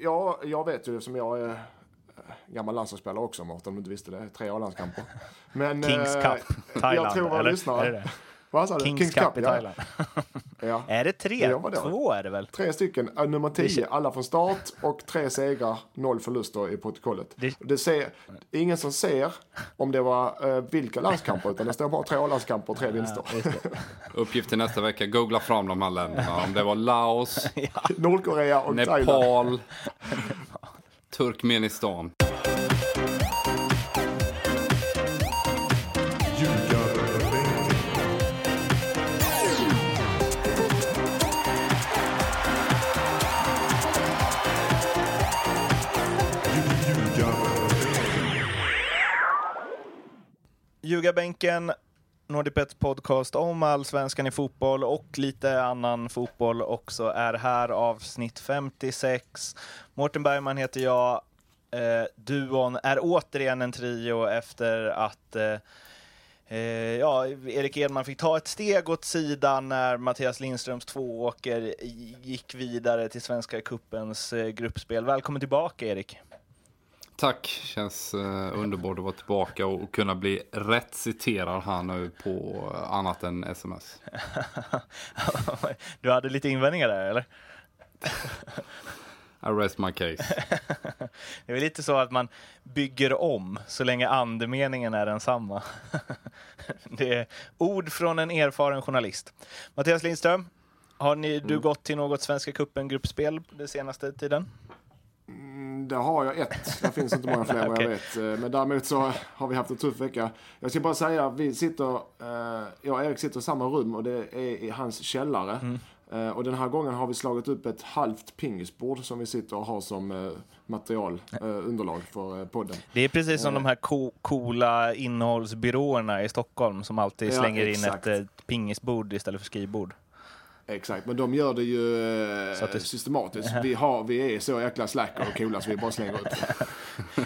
ja, jag vet ju som jag är eh, gammal landslagsspelare också, Mårten, om du inte visste det. Tre A-landskamper. Kings eh, Cup, Thailand. Jag tror våra lyssnare... Det det? Vad sa du? Kings, Cup, i ja. Thailand. Ja. Är det tre? Ja, vadå? Två är det väl? Tre stycken, äh, nummer 10, alla från start och tre segrar, noll förluster i protokollet. Det- Det, ser, ingen som ser om det var eh, vilka landskamper, utan det står bara tre A-landskamper och tre vinster. Uppgift till nästa vecka, googla fram de här länderna. Om det var Laos, Nordkorea och Thailand. Nepal, Turkmenistan. Ljugarbänken, Nordipets podcast om allsvenskan i fotboll och lite annan fotboll också är här avsnitt 56. Mårten Bergman heter jag. Eh, duon är återigen en trio efter att eh, eh, ja, Erik Edman fick ta ett steg åt sidan när Mattias Lindströms tvååker gick vidare till Svenska Cupens eh, gruppspel. Välkommen tillbaka Erik. Tack, känns eh, underbart att vara tillbaka och, och kunna bli rätt citerad här nu på eh, annat än sms. du hade lite invändningar där eller? I rest my case. Det är lite så att man bygger om så länge andemeningen är densamma. Det är ord från en erfaren journalist. Mattias Lindström, har ni, du gått till något Svenska cupen-gruppspel den senaste tiden? Mm, Där har jag ett. Det finns inte många fler vad jag vet. Eh, Men däremot så har vi haft en tuff vecka. Jag ska bara säga, vi sitter, eh, jag och Erik sitter i samma rum och det är i hans källare. Mm. Eh, Och den här gången har vi slagit upp ett halvt pingisbord som vi sitter och har som material, underlag för podden. Det är precis som de här co- coola innehållsbyråerna i Stockholm som alltid Ja, slänger in exakt. ett pingisbord istället för skrivbord. Exakt, men de gör det ju eh, Så att det- systematiskt. Vi, har, vi är så jäkla slacker och coola så vi bara slänger upp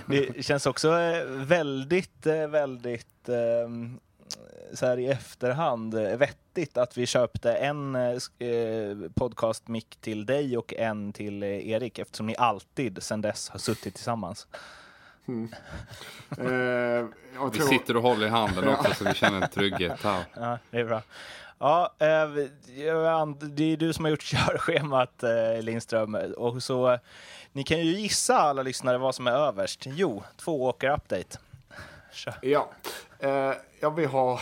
det. Känns också eh, väldigt, eh, väldigt ehm, så här i efterhand eh, vettigt att vi köpte en eh, eh, podcast-mick till dig och en till eh, Erik eftersom ni alltid sedan dess har suttit tillsammans. Eh, jag Vi tror, sitter och håller i handen också så vi känner en trygghet här. Ja, det är bra. Ja, eh, det är du som har gjort körschemat eh, Lindström och så ni kan ju gissa alla lyssnare vad som är överst. Jo, två åker update. Kör. Ja, eh, ja vi har...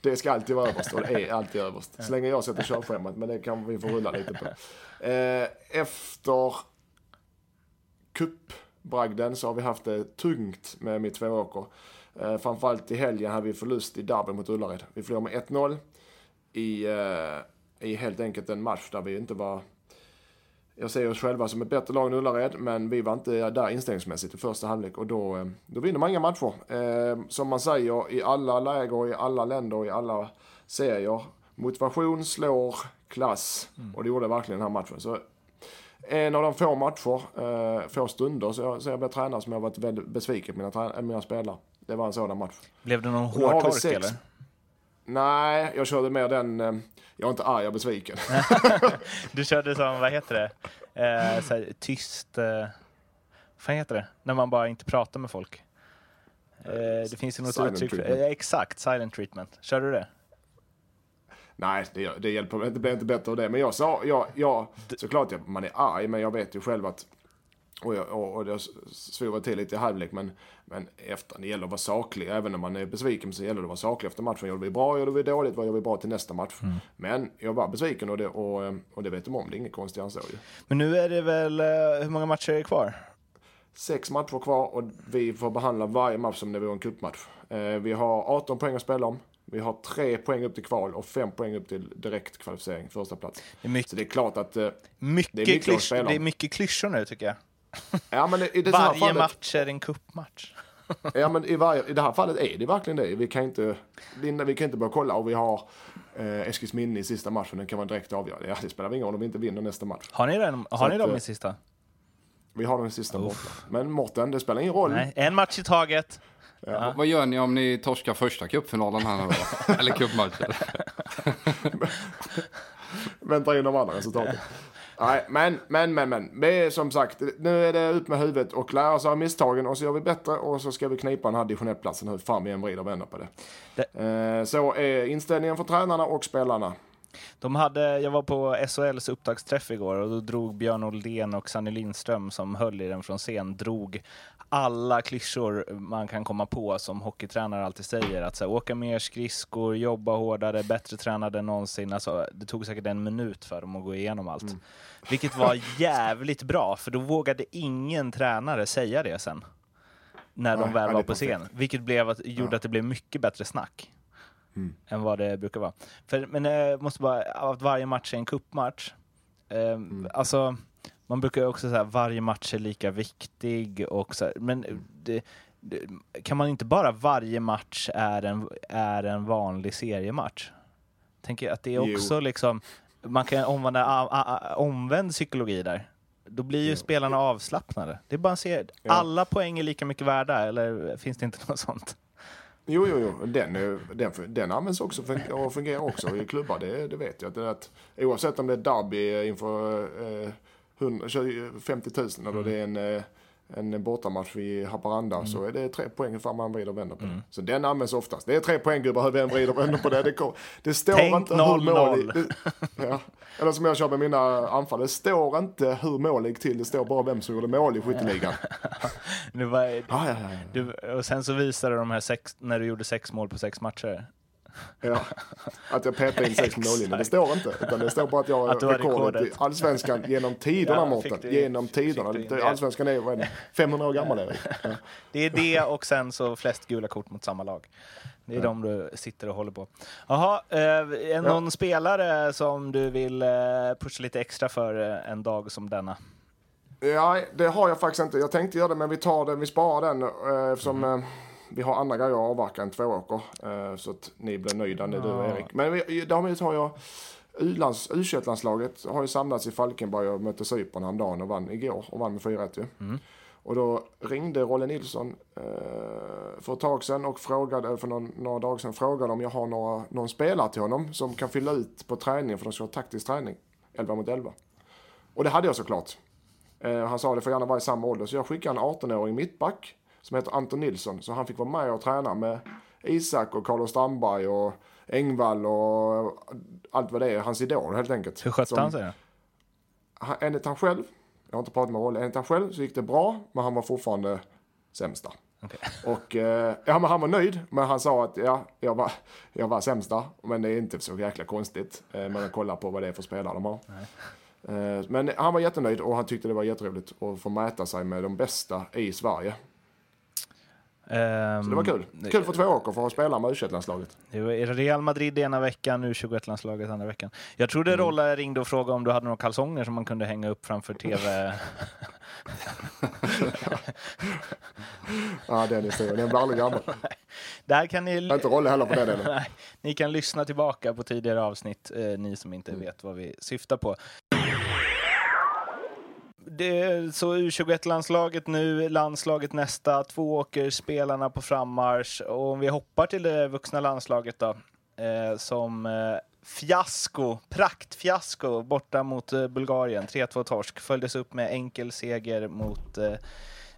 Det ska alltid vara överst och det är alltid överst. Så länge jag sätter körschemat, men det kan vi få rulla lite på. Efter cupbragden så har vi haft det tungt med mitt tvååker. Eh, framförallt i helgen hade vi förlust i derbyn mot Ullared. Vi förlorade med 1-0 i, eh, i helt enkelt en match där vi inte var... Jag ser oss själva som ett bättre lag än Ullared, men vi var inte där inställningsmässigt i första halvlek och då, eh, då vinner man inga matcher. Eh, som man säger i alla läger, i alla länder och i alla serier. Motivation slår klass och det gjorde verkligen den här matchen. Så en av de få matcher, eh, få stunder, så jag, så jag blev tränare som jag varit väldigt besviken på mina, mina spelare. Det var en sådan match. Blev det någon vi hårtork eller? Nej, jag körde mer den, eh, jag är inte arg, jag är besviken. Du körde som, vad heter det, eh, så här, tyst, eh, vad fan heter det, när man bara inte pratar med folk? Eh, det finns ju något Silent uttryck treatment. eh, exakt, silent treatment. Körde du det? Nej, det, det hjälper det blir inte bättre av det. Men jag sa, jag, jag, såklart jag, man är arg, men jag vet ju själv att och, jag, och, och det svor till lite i halvlek, men, men efter, det gäller att vara saklig. Även när man är besviken så gäller det att vara saklig efter matchen. Gjorde vi bra, gjorde vi dåligt, vad gör vi bra till nästa match? Men jag var besviken och det, och, och det vet de om. Det är inget konstigt än så ju. Men nu är det väl, eh, hur många matcher är det kvar? Sex matcher kvar och vi får behandla varje match som det vore en cupmatch. Eh, vi har 18 poäng att spela om. Vi har tre poäng upp till kval och fem poäng upp till direkt kvalificering, första plats. Det är mycket, Så det är klart att... eh, mycket, det är mycket klysch, om. det är mycket klyschor nu tycker jag. Ja, men i det Varje fallet, match är en cupmatch. Ja, men i, varje, i det här fallet är det verkligen det. Vi kan inte, Linda, vi kan inte börja kolla och vi har eh, Eskilsminne i sista matchen. Den kan vara direkt avgörande. Ja, det spelar ingen roll om vi inte vinner nästa match. Har ni, den, har Så ni att, dem eh, i sista? Vi har den sista borta. Men Mårten, det spelar ingen roll. Nej, en match i taget. V- Vad gör ni om ni torskar första cupfinalen här nu då? Eller cupmatchen? Vänta in de andra resultaten. Nej, men, men, men, men. Det är som sagt, nu är det ut med huvudet och lära sig av misstagen och så gör vi bättre och så ska vi knipa den här division 1-platsen hur fan vi än vrider och vänder på det. det. Eh, så är inställningen för tränarna och spelarna. De hade, jag var på SHLs upptaktsträff igår och då drog Björn Oldén och Sanny Lindström som höll i den från scen, drog alla klyschor man kan komma på som hockeytränare alltid säger. Att så här, åka mer skridskor, jobba hårdare, bättre tränade än någonsin. Alltså, det tog säkert en minut för dem att gå igenom allt. Mm. Vilket var jävligt bra, för då vågade ingen tränare säga det sen. När de väl var på scen. Vilket blev att, gjorde ja. att det blev mycket bättre snack. Mm. Än vad det brukar vara. För, men jag eh, måste bara, att varje match är en kuppmatch. Eh, mm. Alltså, man brukar också säga att varje match är lika viktig och så här, men det, det, kan man inte bara varje match är en, är en vanlig seriematch? Tänker att det är också jo. liksom, man kan omvända omvänd psykologi där. Då blir ju jo. spelarna avslappnade. Det är bara en serie. Alla poäng är lika mycket värda, eller finns det inte något sånt? Jo, jo, jo. Den, den, den används också och fungerar också i klubbar, det, det vet jag. Det att, oavsett om det är derby inför eh, 50 000 eller mm. det är en, eh, en bortamatch i Haparanda mm. så är det tre poäng för man vrider och vänder på mm. det. Så den används oftast. Det är tre poäng gubbar hur vi än vrider och vänder på det. Det, kom, det står Tänk inte 0 hur mål det, ja. Eller som jag kör med mina anfall. Det står inte hur mål gick till. Det står bara vem som gjorde mål i skytteligan. var, ja. Du, och sen så visade de här sex, när du gjorde sex mål på sex matcher. Ja, att jag petar in sex mållinjer. Det står inte. Utan det står bara att jag har rekordet, rekordet i allsvenskan genom tiderna, ja, Mårten. Genom tiderna. Allsvenskan är 500 år gammal. Är ja. Det är det och sen så flest gula kort mot samma lag. Det är ja. de du sitter och håller på. Jaha, eh, är någon ja. spelare som du vill eh, pusha lite extra för eh, en dag som denna? Ja, det har jag faktiskt inte. Jag tänkte göra det, men vi tar den, vi sparar den eftersom mm vi har andra grejer att avverka än tvååker. Eh, så att ni blir nöjda, ni, du och Erik. Men vi, däremot har jag U21-landslaget har ju samlats i Falkenberg och mötte Cypern häromdagen och vann igår och vann med 4-1 ju. Mm. Och då ringde Rolle Nilsson eh, för ett tag sedan och frågade, för någon, några dagar sedan, frågade om jag har några, någon spelare till honom som kan fylla ut på träningen för de ska ha taktisk träning. 11 mot 11. Och det hade jag såklart. Eh, han sa det får gärna vara i samma ålder. Så jag skickade en 18-åring mittback som heter Anton Nilsson. Så han fick vara med och träna med Isak och Carlos Strandberg och Engvall och allt vad det är. Hans idol helt enkelt. Hur skötte han sig? Enligt han själv, jag har inte pratat med Rolle, enligt han själv så gick det bra, men han var fortfarande sämsta. Okay. Och eh, ja, men han var nöjd, men han sa att ja, jag var, jag var sämsta. Men det är inte så jäkla konstigt. Eh, man kollar på vad det är för spelare de har. Eh, men han var jättenöjd och han tyckte det var jätteroligt att få mäta sig med de bästa i Sverige. Um, så det var kul. Kul för två åker för att spela med U21-landslaget. Real Madrid ena veckan, U21-landslaget andra veckan. Jag trodde mm. Rolla ringde och frågade om du hade några kalsonger som man kunde hänga upp framför TV. ja, den historien. Den blir aldrig gammal. Där kan ni... Inte Rolle heller på den delen. Ni kan lyssna tillbaka på tidigare avsnitt, eh, ni som inte mm. vet vad vi syftar på det, så U21-landslaget nu, landslaget nästa, två åker spelarna på frammarsch. Och om vi hoppar till det vuxna landslaget då, eh, som eh, fiasko, praktfiasko borta mot eh, Bulgarien, 3-2 torsk, följdes upp med enkel seger mot eh,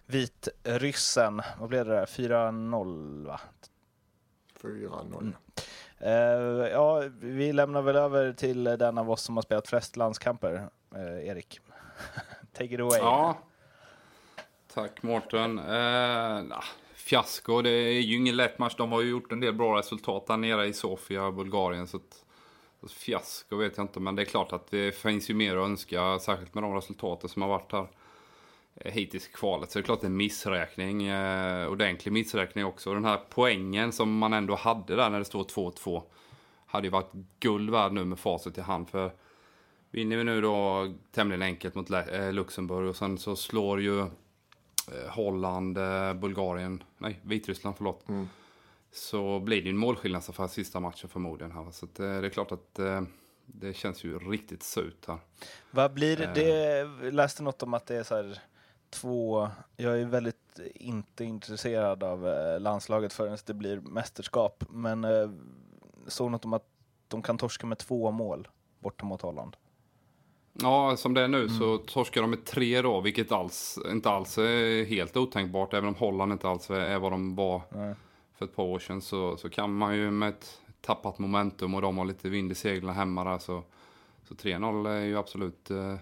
vitryssen. Vad blev det där? 4-0 va? 4-0. Mm. Uh, ja, vi lämnar väl över till den av oss som har spelat flest landskamper, uh, Erik. Take it away. Ja. Tack Mårten. Eh, nah, fiasko, det är ju ingen lätt match. De har ju gjort en del bra resultat där nere i Sofia, Bulgarien. Så att, fiasko vet jag inte, men det är klart att det finns ju mer att önska, särskilt med de resultaten som har varit här eh, hittills i kvalet. Så det är klart det är en missräkning, eh, ordentlig missräkning också. Den här poängen som man ändå hade där när det står 2-2 hade ju varit guld värd nu med facit i hand. För vinner vi nu då tämligen enkelt mot eh, Luxemburg och sen så slår ju eh, Holland, eh, Bulgarien, nej Vitryssland förlåt. Mm. Så blir det en målskillnadsaffär sista matchen förmodligen här. Så det är klart att det känns ju riktigt surt här. Vad blir det? det läste något om att det är så här två, jag är väldigt inte intresserad av landslaget förrän det blir mästerskap, men såg något om att de kan torska med två mål borta mot Holland. Ja, som det är nu så torskar de med tre då, vilket alls, inte alls är helt otänkbart. Även om Holland inte alls är vad de var Nej. för ett par år sedan så, så kan man ju med ett tappat momentum och de har lite vind i seglen hemma där så, så 3-0 är ju absolut eh,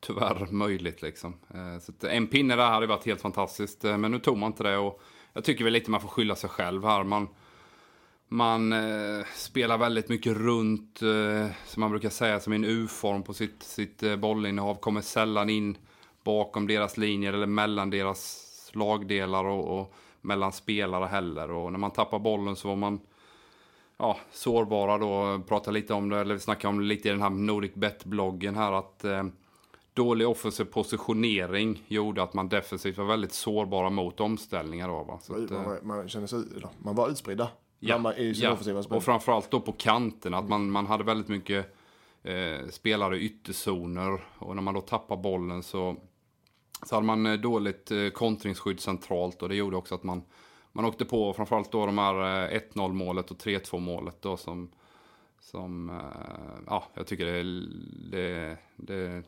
tyvärr möjligt liksom. Eh, så att en pinne där hade varit helt fantastiskt, eh, men nu tog man inte det och jag tycker väl lite man får skylla sig själv här. Man, man eh, spelar väldigt mycket runt, eh, som man brukar säga, som en U-form på sitt, sitt eh, bollinnehav. Kommer sällan in bakom deras linjer eller mellan deras lagdelar och, och mellan spelare heller. Och när man tappar bollen så var man ja, sårbara då. Pratar lite om det, eller vi snackar om det lite i den här Nordic Bet-bloggen här att eh, dålig offensiv positionering gjorde att man defensivt var väldigt sårbara mot omställningar då va. Så att, eh, Man, var- man kände sig, man var utspridda. Ja, I sin ja. offensiva spel. och framförallt då på kanten. Att man, man hade väldigt mycket eh, spelare i ytterzoner. Och när man då tappar bollen så, så hade man eh, dåligt eh, kontringsskydd centralt. Och det gjorde också att man, man åkte på framförallt då de här eh, 1-0 målet och 3-2 målet då som, som eh, ja, jag tycker det är, det, det är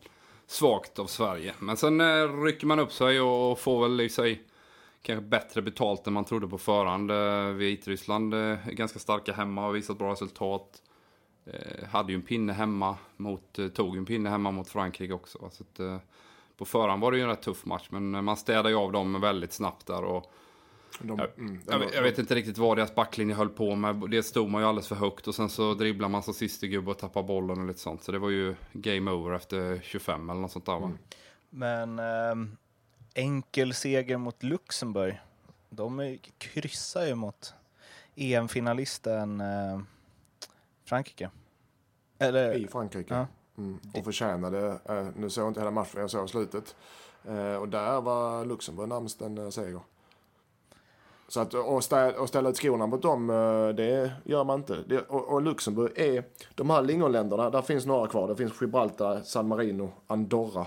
svagt av Sverige. Men sen eh, rycker man upp sig och får väl i sig kanske bättre betalt än man trodde på förhand. Eh, Vitryssland eh, är ganska starka hemma och har visat bra resultat. Eh, hade ju en pinne hemma mot, eh, tog en pinne hemma mot Frankrike också. Så att, eh, på förhand var det ju en rätt tuff match, men eh, man städade ju av dem väldigt snabbt där. Och De, jag, mm, jag, vet- jag vet inte riktigt vad deras backlinje höll på med. Dels stod man ju alldeles för högt och sen så dribblar man som sista gubbe och tappar bollen och lite sånt. Så det var ju game over efter 25 eller något sånt där va. Men ehm, enkel seger mot Luxemburg. De kryssar ju mot EM-finalisten eh, Frankrike. Eller, I Frankrike. Ja. Mm, och förtjänade, eh, nu såg jag inte hela matchen, jag såg slutet. Eh, och där var Luxemburg närmast en eh, seger. Så att och ställa, och ställa ut skorna mot dem, eh, det gör man inte. Det, och, och Luxemburg är, de här lingonländerna, där finns några kvar. Det finns Gibraltar, San Marino, Andorra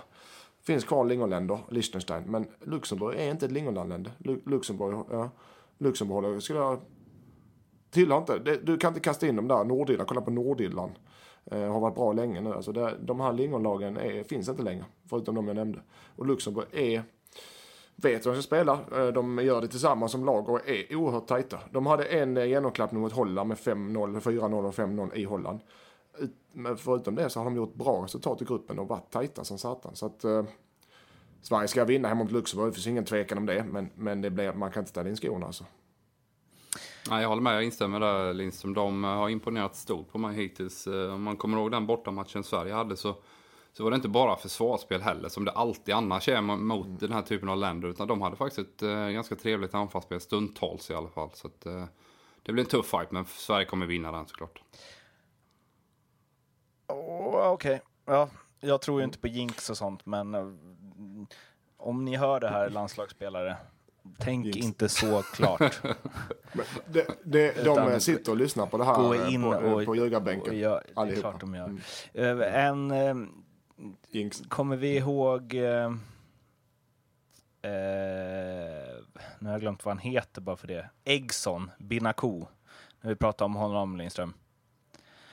finns kvar lingonländer, Liechtenstein. Men Luxemburg är inte ett lingonland. Lu, Luxemburg, ja, Luxemburg skulle jag tillhör inte, det, du kan inte kasta in dem där. Nordirland, kolla på Nordirland. Eh, har varit bra länge nu. Alltså det, de här lingonlagen är, finns inte längre. Förutom de jag nämnde. Och Luxemburg är, vet vad de ska spela. Eh, de gör det tillsammans som lag och är oerhört tajta. De hade en eh, genomklappning mot Holland med 5-0, 4-0 och 5-0 i Holland. Men förutom det så har de gjort bra resultat i gruppen och varit tajta som satan. Så att eh, Sverige ska vinna hemma mot Luxemburg, det finns ingen tvekan om det. Men, men det blir, man kan inte ställa in skorna alltså. Nej, jag håller med, jag instämmer där Lindström. De eh, har imponerat stort på mig hittills. Eh, Om man kommer ihåg den bortamatchen Sverige hade så, så var det inte bara försvarsspel heller, som det alltid annars är mot den här typen av länder. Utan de hade faktiskt ett eh, ganska trevligt anfallsspel, stundtals i alla fall. Så att, eh, det blir en tuff fight, men Sverige kommer vinna den såklart. Åh, Okej, ja, jag tror ju inte på jinx och sånt, men eh, om ni hör det här landslagsspelare, tänk Jinx. inte så klart. Det, de Utan- eh, sitter och lyssnar på det här Gå in på, eh, och, på ljugarbänken. och gör, det är allihopa. klart de gör. Mm. Eh, En, eh, Jinx. kommer vi ihåg, eh, nu har jag glömt vad han heter bara för det, Eggson Binaku. När vi pratade om honom Lindström.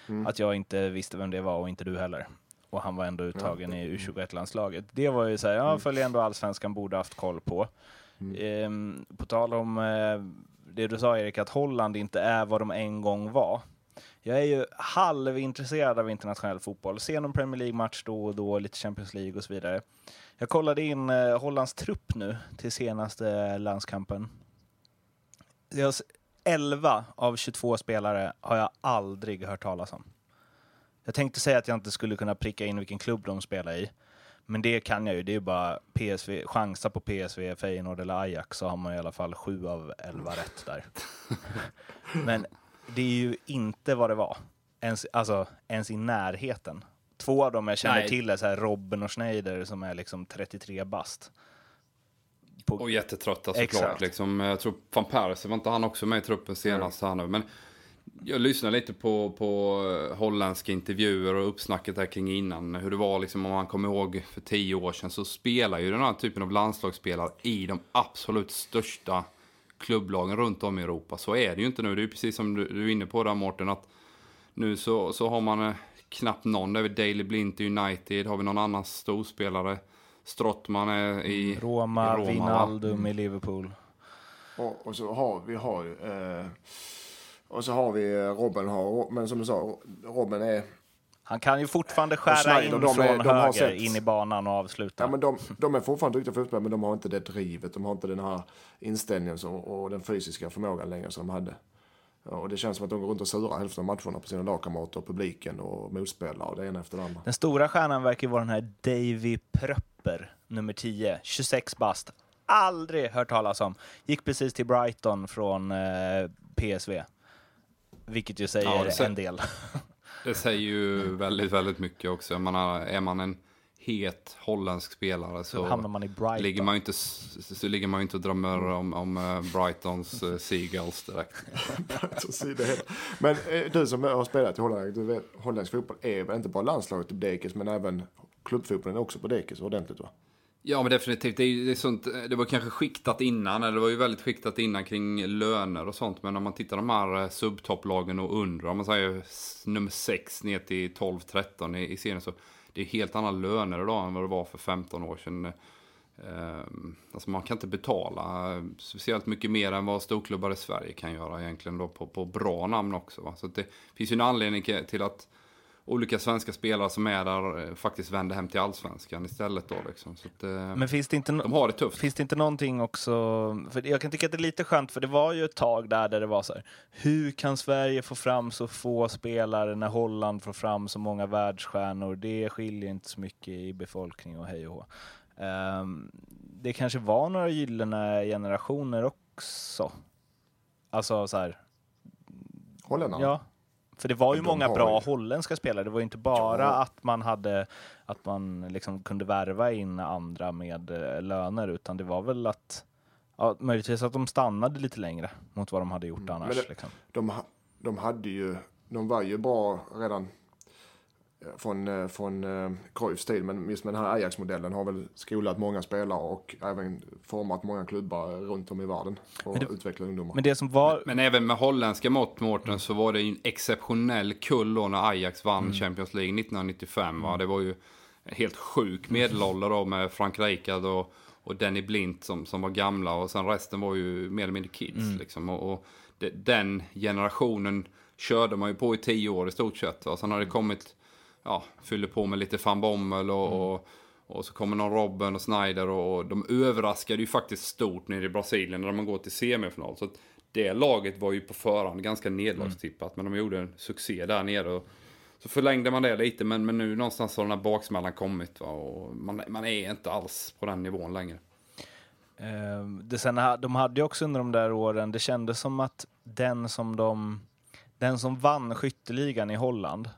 Mm. Att jag inte visste vem det var och inte du heller. Och han var ändå uttagen Ja. i U21-landslaget. Det var ju så här, ja, följer ändå allsvenskan, borde haft koll på. Mm. Ehm, på tal om eh, det du sa Erik, att Holland inte är vad de en gång var. Jag är ju halvintresserad av internationell fotboll. Ser någon Premier League-match då och då, lite Champions League och så vidare. Jag kollade in eh, Hollands trupp nu till senaste landskampen. Jag, 11 av 22 spelare har jag aldrig hört talas om. Jag tänkte säga att jag inte skulle kunna pricka in vilken klubb de spelar i. Men det kan jag ju. Det är bara PSV, chansa på PSV, Feyenoord eller Ajax så har man i alla fall 7 av 11 rätt där. Men det är ju inte vad det var. Ens, alltså, ens i närheten. Två av dem jag känner Nej. till är så här Robben och Schneider som är liksom 33 bast. På, Och jättetrötta såklart. Exakt. Liksom, jag tror van Persie, var inte han också med i truppen senast här nu? Men jag lyssnade lite på, på eh, holländska intervjuer och uppsnacket där kring innan. Hur det var liksom, om man kommer ihåg för tio år sedan så spelar ju den här typen av landslagsspelare i de absolut största klubblagen runt om i Europa. Så är det ju inte nu. Det är ju precis som du, du är inne på där Mårten, att nu så, så har man eh, knappt någon. Det är väl Daley Blint i United. Har vi någon annan storspelare? Strottman är i Roma, i Roma, va? Wijnaldum i Liverpool. Och, och så har vi har ju, eh, och så har vi eh, Robben har, men som du sa, Robben är, Han kan ju fortfarande skära in de är- från de har höger sett- in i banan och avsluta. ja men de, de är fortfarande duktiga fotbollsspelare men de har inte det drivet, de har inte den här inställningen så, och den fysiska förmågan längre som de hade. Och det känns som att de går runt och surar hälften av matcherna på sina lagkamrater och publiken och motspelare och det ena efter det andra. Den stora stjärnan verkar ju vara den här Davy Pröpper, nummer 10, 26 bast. Aldrig hört talas om. Gick precis till Brighton från eh, PSV. Vilket ju säger Ja, det ser- en del. Det säger ju väldigt, väldigt mycket också. Man har, är man en het holländsk spelare Så så, hamnar man i Brighton. ligger man ju inte, så ligger man ju inte och drömmer om, om eh, Brightons uh, Seagulls direkt. Men eh, du som har spelat i Holland, du vet, holländsk fotboll är väl inte bara landslaget på dekis men även klubbfotbollen är också på dekis ordentligt va? Ja, men definitivt. Det, är, det, är sånt, eh, det var kanske skiktat innan, eller det var ju väldigt skiktat innan kring löner och sånt. Men om man tittar de här eh, subtopplagen och under, om man säger nummer 6 ner till 12-13 i, i serien, så det är helt andra löner idag än vad det var för 15 år sedan. Eh, ehm, alltså man kan inte betala speciellt mycket mer än vad storklubbar i Sverige kan göra egentligen då på, på bra namn också. Va? Så det finns ju en anledning till att olika svenska spelare som är där eh, faktiskt vänder hem till allsvenskan istället då liksom. Så att, eh, Men finns det inte, no- de har det tufft. finns det inte någonting också, för jag kan tycka att det är lite skönt, för det var ju ett tag där, där det var så här, hur kan Sverige få fram så få spelare när Holland får fram så många världsstjärnor? Det skiljer inte så mycket i befolkning och hej och hå. Ehm, det kanske var några gyllene generationer också. Alltså så här, Holländarna? ja. För det var ju de många bra ju- holländska spelare. Det var ju inte bara Ja. att man hade att man liksom kunde värva in andra med eh, löner, utan det var väl att ja, möjligtvis att de stannade lite längre mot vad de hade gjort annars. Mm. det- liksom. De, de hade ju, de var ju bra redan från, eh, från eh, Cruyffs tid. Men just med den här Ajax-modellen har väl skolat många spelare och även format många klubbar runt om i världen och Men det- utvecklat ungdomar. Men det som var... Men även med holländska mått, Mårten, så var det ju en exceptionell kull då när Ajax vann Champions League 1995. Va? Det var ju en helt sjuk medelålder då med Frank Rijkaard och, och Danny Blint som, som var gamla och sen resten var ju mer eller mindre kids. Liksom. Och, och det, den generationen körde man ju på i tio år i stort sett. Va? Sen har det kommit, ja, fyller på med lite van Bommel och, och och så kommer någon Robben och Snyder och, och de överraskade ju faktiskt stort nere i Brasilien när man går till semifinal. Så det laget var ju på förhand ganska nedlagstippat, men de gjorde en succé där nere. Och så förlängde man det lite, men, men nu någonstans har den här baksmällan kommit. Va? Och man, man är inte alls på den nivån längre. Eh, det sen, de hade ju också under de där åren, det kändes som att den som de... Den som vann skytteligan i Holland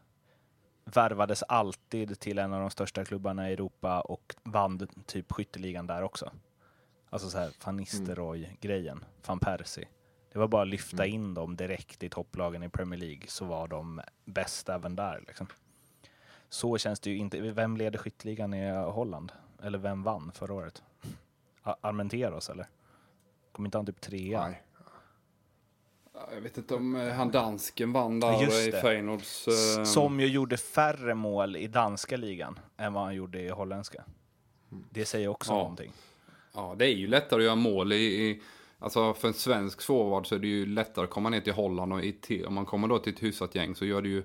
värvades alltid till en av de största klubbarna i Europa och vann typ skytteligan där också. Alltså så här van Nistelrooy-grejen, van Persie. Det var bara att lyfta in dem direkt i topplagen i Premier League så var de bäst även där. Liksom. Så känns det ju inte. Vem leder skytteligan i Holland? Eller vem vann förra året? Armenteros eller? Kom inte han typ trea? Nej. Ja, Jag vet inte om eh, han dansken vann där i. Feyenoords... Eh, Som ju gjorde färre mål i danska ligan än vad han gjorde i holländska. Det säger också Ja. någonting. Ja, det är ju lättare att göra mål i... i alltså för en svensk forward så är det ju lättare att komma ner till Holland och i, om man kommer då till ett hyfsat gäng så gör det ju...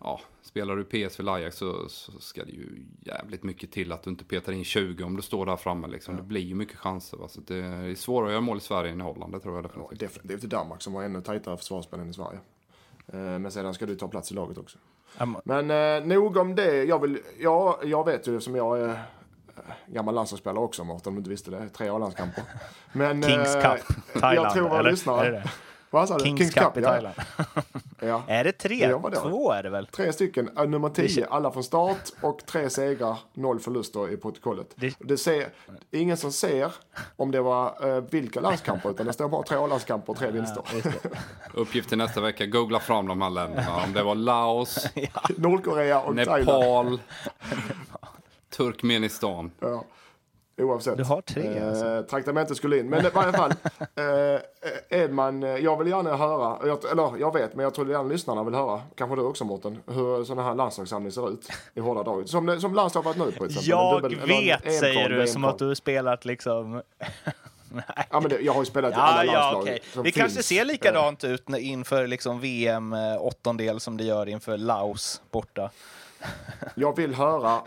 Ja, spelar du PS för Ajax så, så ska det ju jävligt mycket till att du inte petar in 20 om du står där framme liksom. Det blir ju mycket chanser va? Så det är svårare att göra mål i Sverige än i Holland, det tror jag Ja, definitivt. definitivt i Danmark som har ännu tajtare försvarsspel än i Sverige. Eh, Men sedan ska du ta plats i laget också. Am- Men eh, nog om det. Jag, vill, ja, jag vet ju som jag är eh, gammal landslagsspelare också Mårten, om du inte visste det. Tre A-landskamper. Men, Kings eh, Cup, Thailand. Jag tror våra eller? lyssnare... Det det? Vad sa du? Kings, Cup, i. Thailand. Ja. Är det tre? Ja, vadå? Två är det väl? Tre stycken, eh, nummer Det 10, kän- alla från start och tre segrar, noll förluster i protokollet. Det- Det, ser, ingen som ser om det var eh, vilka landskamper utan det står bara tre landskamper och tre vinster. Det. Uppgift till nästa vecka, googla fram de här länderna. Om det var Laos, Nordkorea och Thailand. Nepal, Turkmenistan. Ja. Oavsett. Du har tre, alltså. Eh, traktamentet skulle in. Men i varje fall, eh, Edman, eh, jag vill gärna höra, jag, eller jag vet, men jag tror gärna lyssnarna vill höra, kanske du också Mårten, hur sådana här landslagssamling ser ut i hårda drag. Som, som landslag varit nu på exempel. Jag dubbel- vet, säger du, som att du har spelat liksom... Nej. Ja, men det, jag har ju spelat i Ja, alla ja, landslag. som Det kanske finns. ser likadant ut när- inför liksom VM eh, åttondel som det gör inför Laos borta. Jag vill höra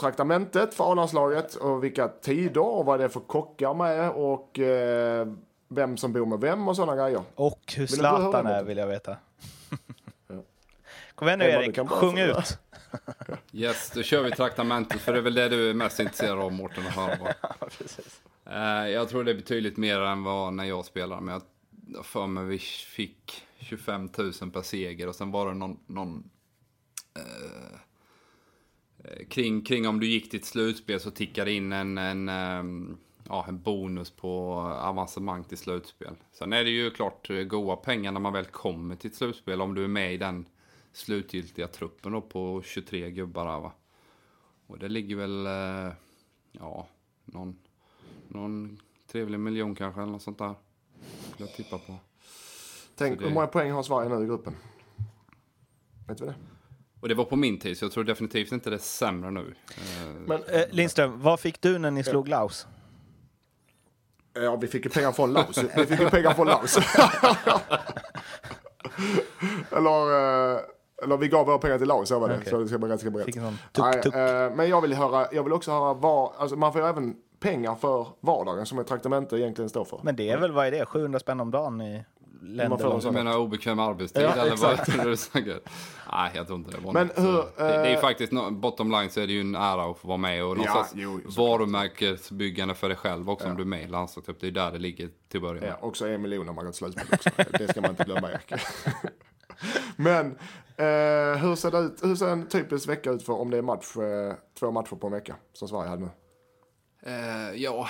traktamentet för A-landslaget och vilka tider och vad det är för kockar med och eh, vem som bor med vem och sådana grejer. Och hur Zlatan är vill jag veta. Ja. Kom igen nu Emma, Erik, sjung ut. Yes, då kör vi traktamentet för det är väl det du är mest intresserad av Mårten att höra på. Eh, Jag tror det är betydligt mer än vad när jag spelar. Men jag för mig vi fick 25 000 per seger och sen var det någon, någon eh, kring, kring om du gick till ett slutspel så tickade in en, en, ehm, ja, en bonus på avancemang till slutspel. Sen är det ju klart eh, goda pengar när man väl kommer till ett slutspel om du är med i den slutgiltiga truppen då på 23 gubbar här, va. Och det ligger väl, eh, ja, någon, någon trevlig miljon kanske eller något sånt där. Skulle jag tippa på. Tänk det- hur många poäng har Sverige nu i gruppen? Vet du det? Och det var på min tid så jag tror definitivt inte det är sämre nu. Eh, Men, Eh, Lindström, vad fick du när ni slog Laos? ja, vi fick ju pengar från Laos. Vi fick ju pengar från Laos. eller, eh, eller vi gav våra pengar till Laos, så var det. Okej. Så det ska vara ganska brett. Sån Nej, tuk-tuk. eh, men jag vill, höra, jag vill också höra vad, alltså man får ju även pengar för vardagen som ett traktamente egentligen står för. Men det är väl, vad är det, 700 spänn om dagen i länder? Du menar obekväm arbetstid Ja, eller vad exakt. tror du säkert? Nej, jag tror inte det var Men något. hur, det, det är eh, faktiskt, bottom line så är det ju en ära att få vara med och någon Ja, jo, varumärkesbyggande för dig själv också om du är med i landslaget. Det är där det ligger till att börja med. Ja, också en miljon om man går till slutspel också. Det ska man inte glömma Erik. Men eh, hur ser det ut? Hur ser en typisk vecka ut för om det är match, eh, två matcher på en vecka som Sverige hade nu? Eh, ja,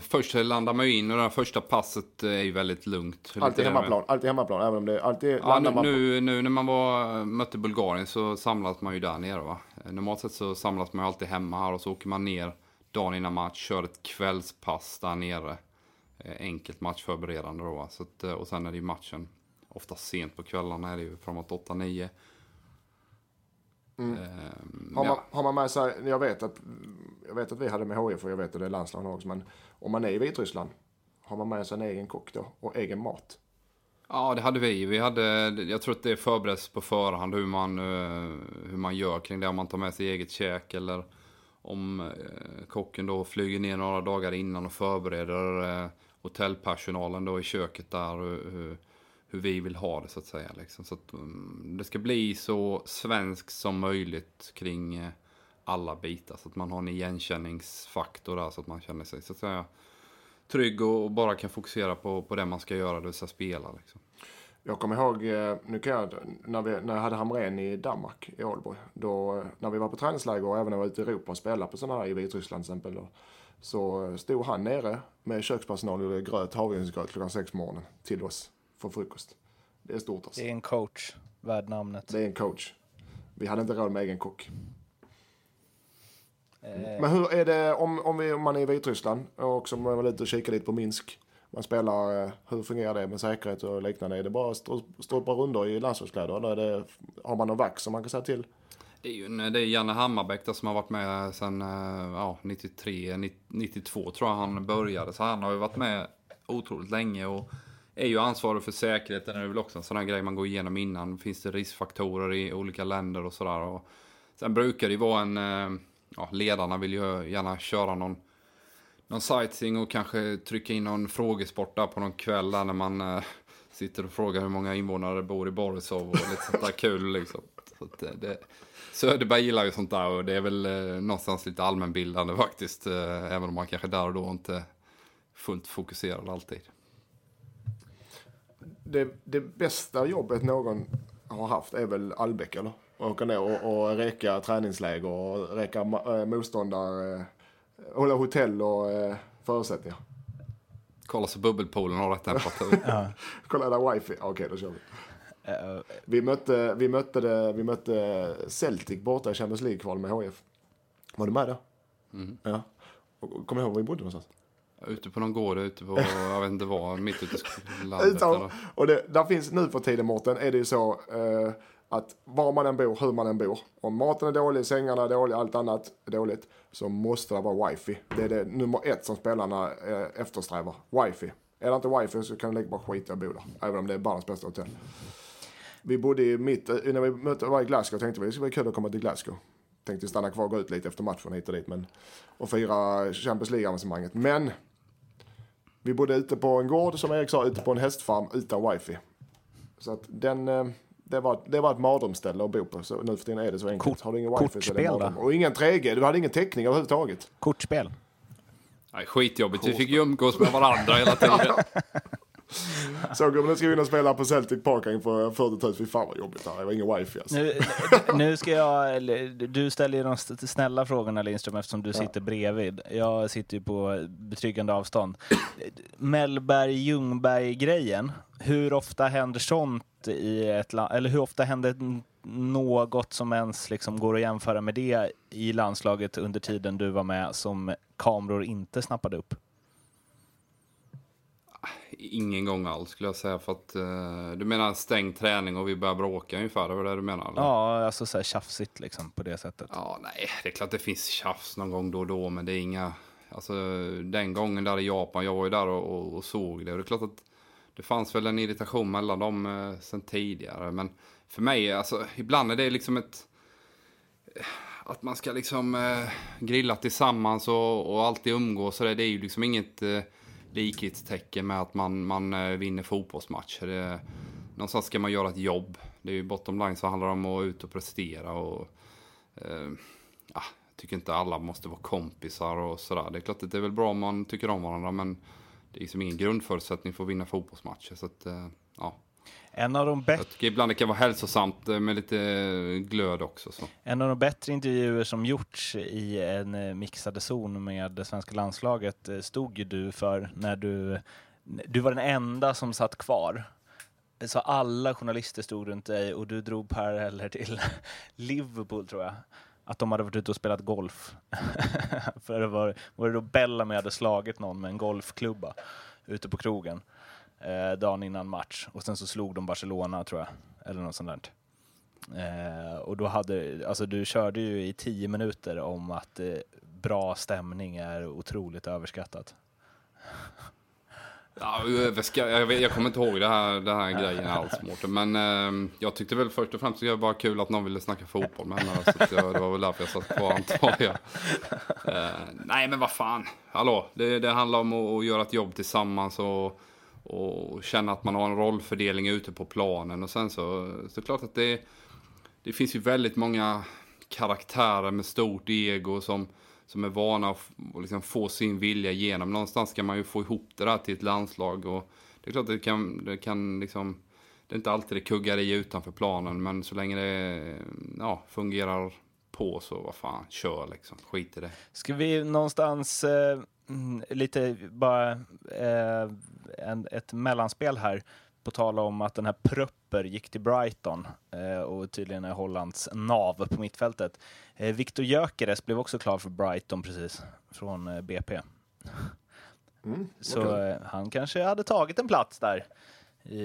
först landar man ju in och det första passet är ju väldigt lugnt. Alltid hemmaplan, alltid hemmaplan, även om det alltid Ja, nu, man nu, nu när man var, mötte Bulgarien så samlas man ju där nere va. Normalt sett så samlas man ju alltid hemma här och så åker man ner dagen innan match, kör ett kvällspass där nere. Eh, Enkelt matchförberedande då va. Så att, eh, och sen är det ju matchen ofta sent på kvällarna är det ju framåt 8-9. Mm. Ehm, Har man, ja. har man med sig, jag vet, att, jag vet att vi hade med HIF och jag vet att det är landslagen också, men om man är i Vitryssland, har man med sig en egen kock då och egen mat? Ja, det hade vi. vi hade, jag tror att det förbereds på förhand hur man, eh, hur man gör kring det. Om man tar med sig eget käk eller om eh, kocken då flyger ner några dagar innan och förbereder eh, hotellpersonalen då i köket där. Hur, hur, vi vill ha det så att säga. Liksom. Så att, um, det ska bli så svenskt som möjligt kring uh, alla bitar. Så att man har en igenkänningsfaktor där så att man känner sig så att säga trygg och och bara kan fokusera på, på det man ska göra, det vill säga spela. Liksom. Jag kommer ihåg, eh, nu kan jag, när, vi, när jag hade Hamrén i Danmark, i Ålborg, då, eh, när vi var på träningsläger och även när vi var ute i Europa och spelade på sådana här i Vitryssland till exempel, då, så stod han nere med kökspersonal och gjorde gröt, havregrynsgröt klockan sex på morgonen till oss för frukost. Det är stort alltså. Det är en coach, värd namnet. Det är en coach. Vi hade inte råd med egen kock. Eh, Men hur är det om, om, vi, om man är i Vitryssland och som man var ute och kikade lite på Minsk. Man spelar, eh, hur fungerar det med säkerhet och liknande? Är det bara stolpar runder i landslagskläder? Eller är det, har man någon vax som man kan säga till? Det är ju det är Janne Hammarbäck där som har varit med sedan eh, ja, 93, 90 92 tror jag han började. Så han har ju varit med otroligt länge och är ju ansvarig för säkerheten. Det är väl också en sån här grej man går igenom innan. Finns det riskfaktorer i olika länder och sådär. Och Sen brukar det ju vara en, eh, ja, ledarna vill ju gärna köra någon någon sightseeing och kanske trycka in någon frågesport där på någon kväll där när man äh, sitter och frågar hur många invånare det bor i Borisov och lite sånt där kul liksom. Så att, eh, det, Söderberg gillar ju sånt där och det är väl eh, någonstans lite allmänbildande faktiskt. Eh, även om man kanske där och då inte fullt fokuserad alltid. Det, det bästa jobbet någon har haft är väl Albeck eller? Åka ner och, och reka träningsläger och reka ma- äh, motståndare, äh, hålla hotell och äh, förutsättningar. Kolla så bubbelpoolen har rätt temperatur. ja. Kolla där wifi, okej då kör vi. Eh, Vi mötte, vi mötte, det, vi mötte Celtic borta i Champions League-kval med HF. Var du med då? Mm. Ja. Och- Kommer du ihåg var vi bodde någonstans? Ute på någon gård ute på, jag vet inte var, mitt ute i landet. Eller? och det, där finns nu för tiden Mårten, är det ju så eh, att var man än bor, hur man än bor, om maten är dålig, sängarna är dåliga, allt annat är dåligt, så måste det vara wifi. Det är det nummer ett som spelarna eh, eftersträvar, wifi. Är det inte wifi så kan du lägga bara skit att bo där, även om det är världens bästa hotell. Vi bodde i mitt, eh, när vi mötte, var i Glasgow tänkte vi det skulle vara kul att komma till Glasgow. Tänkte stanna kvar och gå ut lite efter matchen hit och dit men, och fira Champions League-avancemanget. Men vi bodde ute på en gård, som Erik sa, ute på en hästfarm utan wifi. Så att den, eh, det, var, det var ett mardrömsställe att bo på. Så nu för tiden är det så enkelt. Kort- Har du ingen wifi så är det kortspel mardröm. Och ingen 3G, du hade ingen täckning överhuvudtaget. Kortspel. Nej, skitjobbigt. Vi fick ju umgås med varandra hela tiden. Så gubben, nu ska vi in och spela på Celtic Park inför 40 000. Fy fan vad jobbigt det här. Det var ingen wifi alltså. Nu, nu ska jag, du ställer ju de snälla frågorna Lindström eftersom du sitter bredvid. Jag sitter ju på betryggande avstånd. Mellberg-Ljungberg-grejen, hur ofta händer sånt i ett land, eller hur ofta händer något som ens liksom går att jämföra med det i landslaget under tiden du var med som kameror inte snappade upp? Ingen gång alls skulle jag säga. För att, eh, du menar stängd träning och vi börjar bråka ungefär? Det var det du menar? Eller? Ja, alltså så här tjafsigt liksom på det sättet. Ja, nej, det är klart det finns tjafs någon gång då och då, men det är inga... Alltså den gången där i Japan, jag var ju där och, och, och såg det. Och det är klart att det fanns väl en irritation mellan dem eh, sen tidigare. Men för mig, alltså ibland är det liksom ett... eh, Att man ska liksom eh, grilla tillsammans och, och alltid umgås. Så det, det är ju liksom inget eh, likhetstecken med att man, man eh, vinner fotbollsmatcher. Det, någonstans ska man göra ett jobb. Det är ju bottom line så handlar det om att ut och prestera. Och, eh, jag tycker inte alla måste vara kompisar och sådär. Det är klart att det är väl bra om man tycker om varandra men det är liksom ingen grundförutsättning för att vinna fotbollsmatcher. Så att, eh, ja. En av de bättre Jag tycker ibland det kan vara hälsosamt eh, med lite eh, glöd också. Så. En av de bättre intervjuer som gjorts i en eh, mixade zon med det svenska landslaget stod ju du för när du, du var den enda som satt kvar. Så alla journalister stod runt dig och du drog paralleller till Liverpool tror jag. Att de hade varit ute och spelat golf. för det var, var det då Bellamy hade slagit någon med en golfklubba ute på krogen eh, dagen innan match. Och sen så slog de Barcelona tror jag. Eller något sånt där. Eh, och då hade, alltså du körde ju i tio minuter om att eh, bra stämning är otroligt överskattat. Ja, jag, vet, jag kommer inte ihåg det här, det här grejen alls Mårten. Men eh, jag tyckte väl först och främst att det var bara kul att någon ville snacka fotboll med henne. Eh, så jag, det var väl därför jag satt kvar antar jag. Eh, nej men vad fan, hallå. Det, det handlar om att, att göra ett jobb tillsammans och, och känna att man har en rollfördelning ute på planen. Och sen så, så är det klart att det, det finns ju väldigt många karaktärer med stort ego som, som är vana att liksom få sin vilja igenom. Någonstans ska man ju få ihop det där till ett landslag. Och det är klart att det kan, det kan liksom, det är inte alltid det kuggar i utanför planen, men så länge det ja, fungerar på så vad fan, kör liksom. Skit i det. Ska vi någonstans eh, mm, lite bara eh, en, ett mellanspel här på tal om att den här Pröpper gick till Brighton eh, och tydligen är Hollands nav på mittfältet. Eh, Viktor Gyökeres blev också klar för Brighton precis från eh, BP. Mm, Så okej. eh, han kanske hade tagit en plats där i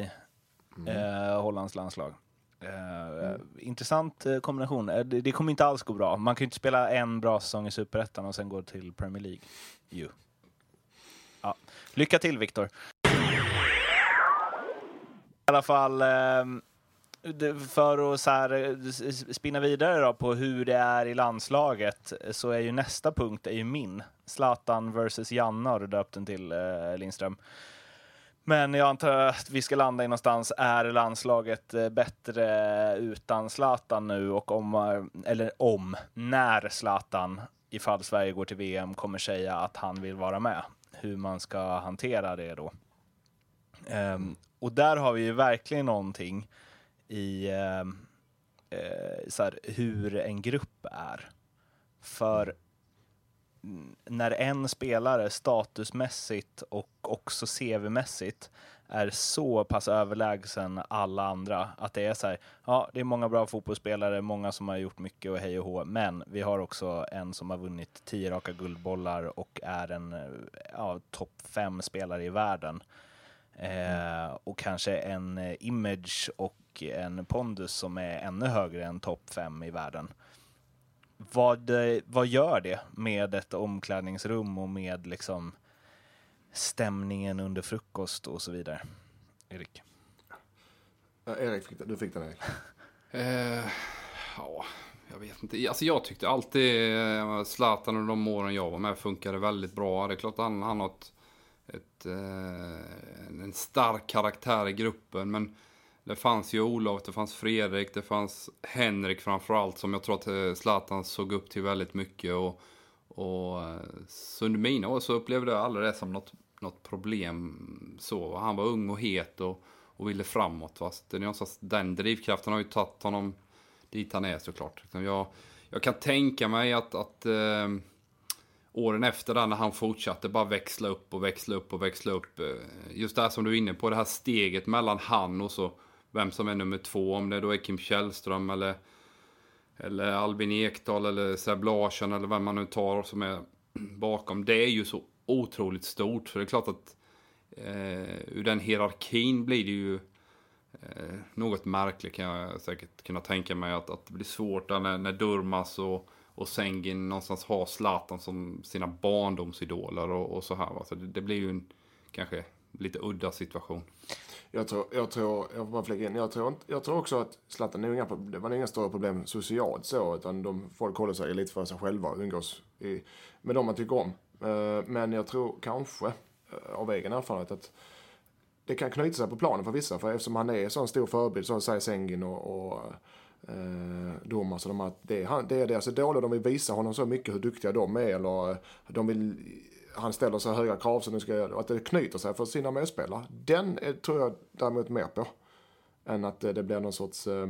eh, Hollands landslag. Eh, Intressant eh, kombination. Det, det kommer inte alls gå bra. Man kan ju inte spela en bra säsong i Superettan och sen gå till Premier League ju. Ja. Lycka till Viktor. I alla fall, ehm, för att så här, spinna vidare då på hur det är i landslaget så är ju nästa punkt är ju min. Zlatan versus Janne har du döpt den till eh, Lindström. Men jag antar att vi ska landa i någonstans. Är landslaget eh, bättre utan Zlatan nu och om, eh, eller om, när Zlatan, ifall Sverige går till VM, kommer säga att han vill vara med? Hur man ska hantera det då. Um, och där har vi ju verkligen någonting i um, uh, så här, hur en grupp är. För när en spelare statusmässigt och också CV-mässigt är så pass överlägsen alla andra att det är så här, ja, det är många bra fotbollsspelare, många som har gjort mycket och hej och hå, men vi har också en som har vunnit tio raka guldbollar och är en ja, topp fem spelare i världen. Eh, och kanske en image och en pondus som är ännu högre än topp fem i världen. Vad, vad gör det med ett omklädningsrum och med liksom stämningen under frukost och så vidare? Erik? Ja, Erik, du fick den Erik. eh, ja, jag vet inte. Alltså jag tyckte alltid eh, Zlatan och de åren jag var med funkade väldigt bra. Det är klart han, han har ett, ett, eh, en stark karaktär i gruppen. Men det fanns ju Olof, det fanns Fredrik, det fanns Henrik framförallt som jag tror att eh, Zlatan såg upp till väldigt mycket. Och, och eh, så under mina år så upplevde jag aldrig det som något, något problem. Så, han var ung och het och, och ville framåt. Va? det är någonstans, den drivkraften har ju tagit honom dit han är såklart. Jag, jag kan tänka mig att, att eh, åren efter där när han fortsatte bara växla upp och växla upp och växla upp. Eh, just det här som du är inne på, det här steget mellan han och så vem som är nummer två. Om det då är Kim Källström eller, eller Albin Ekdal eller Seb Larsson eller vem man nu tar som är bakom. Det är ju så otroligt stort. För det är klart att eh, ur den hierarkin blir det ju eh, något märkligt kan jag säkert kunna tänka mig. Att, att det blir svårt när, när Durmas och, och Sengin någonstans har Zlatan som sina barndomsidoler och, och så här. Va? Så det, det blir ju en kanske lite udda situation. Jag tror, jag tror, jag får bara flika in, jag tror, jag tror också att Zlatan, det, inga, det var inga större problem socialt så, utan de, folk håller sig lite för sig själva och umgås i, med de man tycker om. Eh, men jag tror kanske, eh, av egen erfarenhet, att det kan knyta sig på planen för vissa, för eftersom han är en sån stor förebild, som säger Sengin och, och eh, domar, så de att det, är, det är deras idoler, de vill visa honom så mycket hur duktiga de är, eller eh, de vill han ställer så höga krav så nu ska jag, att det knyter sig för sina medspelare. Den är, tror jag däremot mer på. Än att det, det blir någon sorts eh,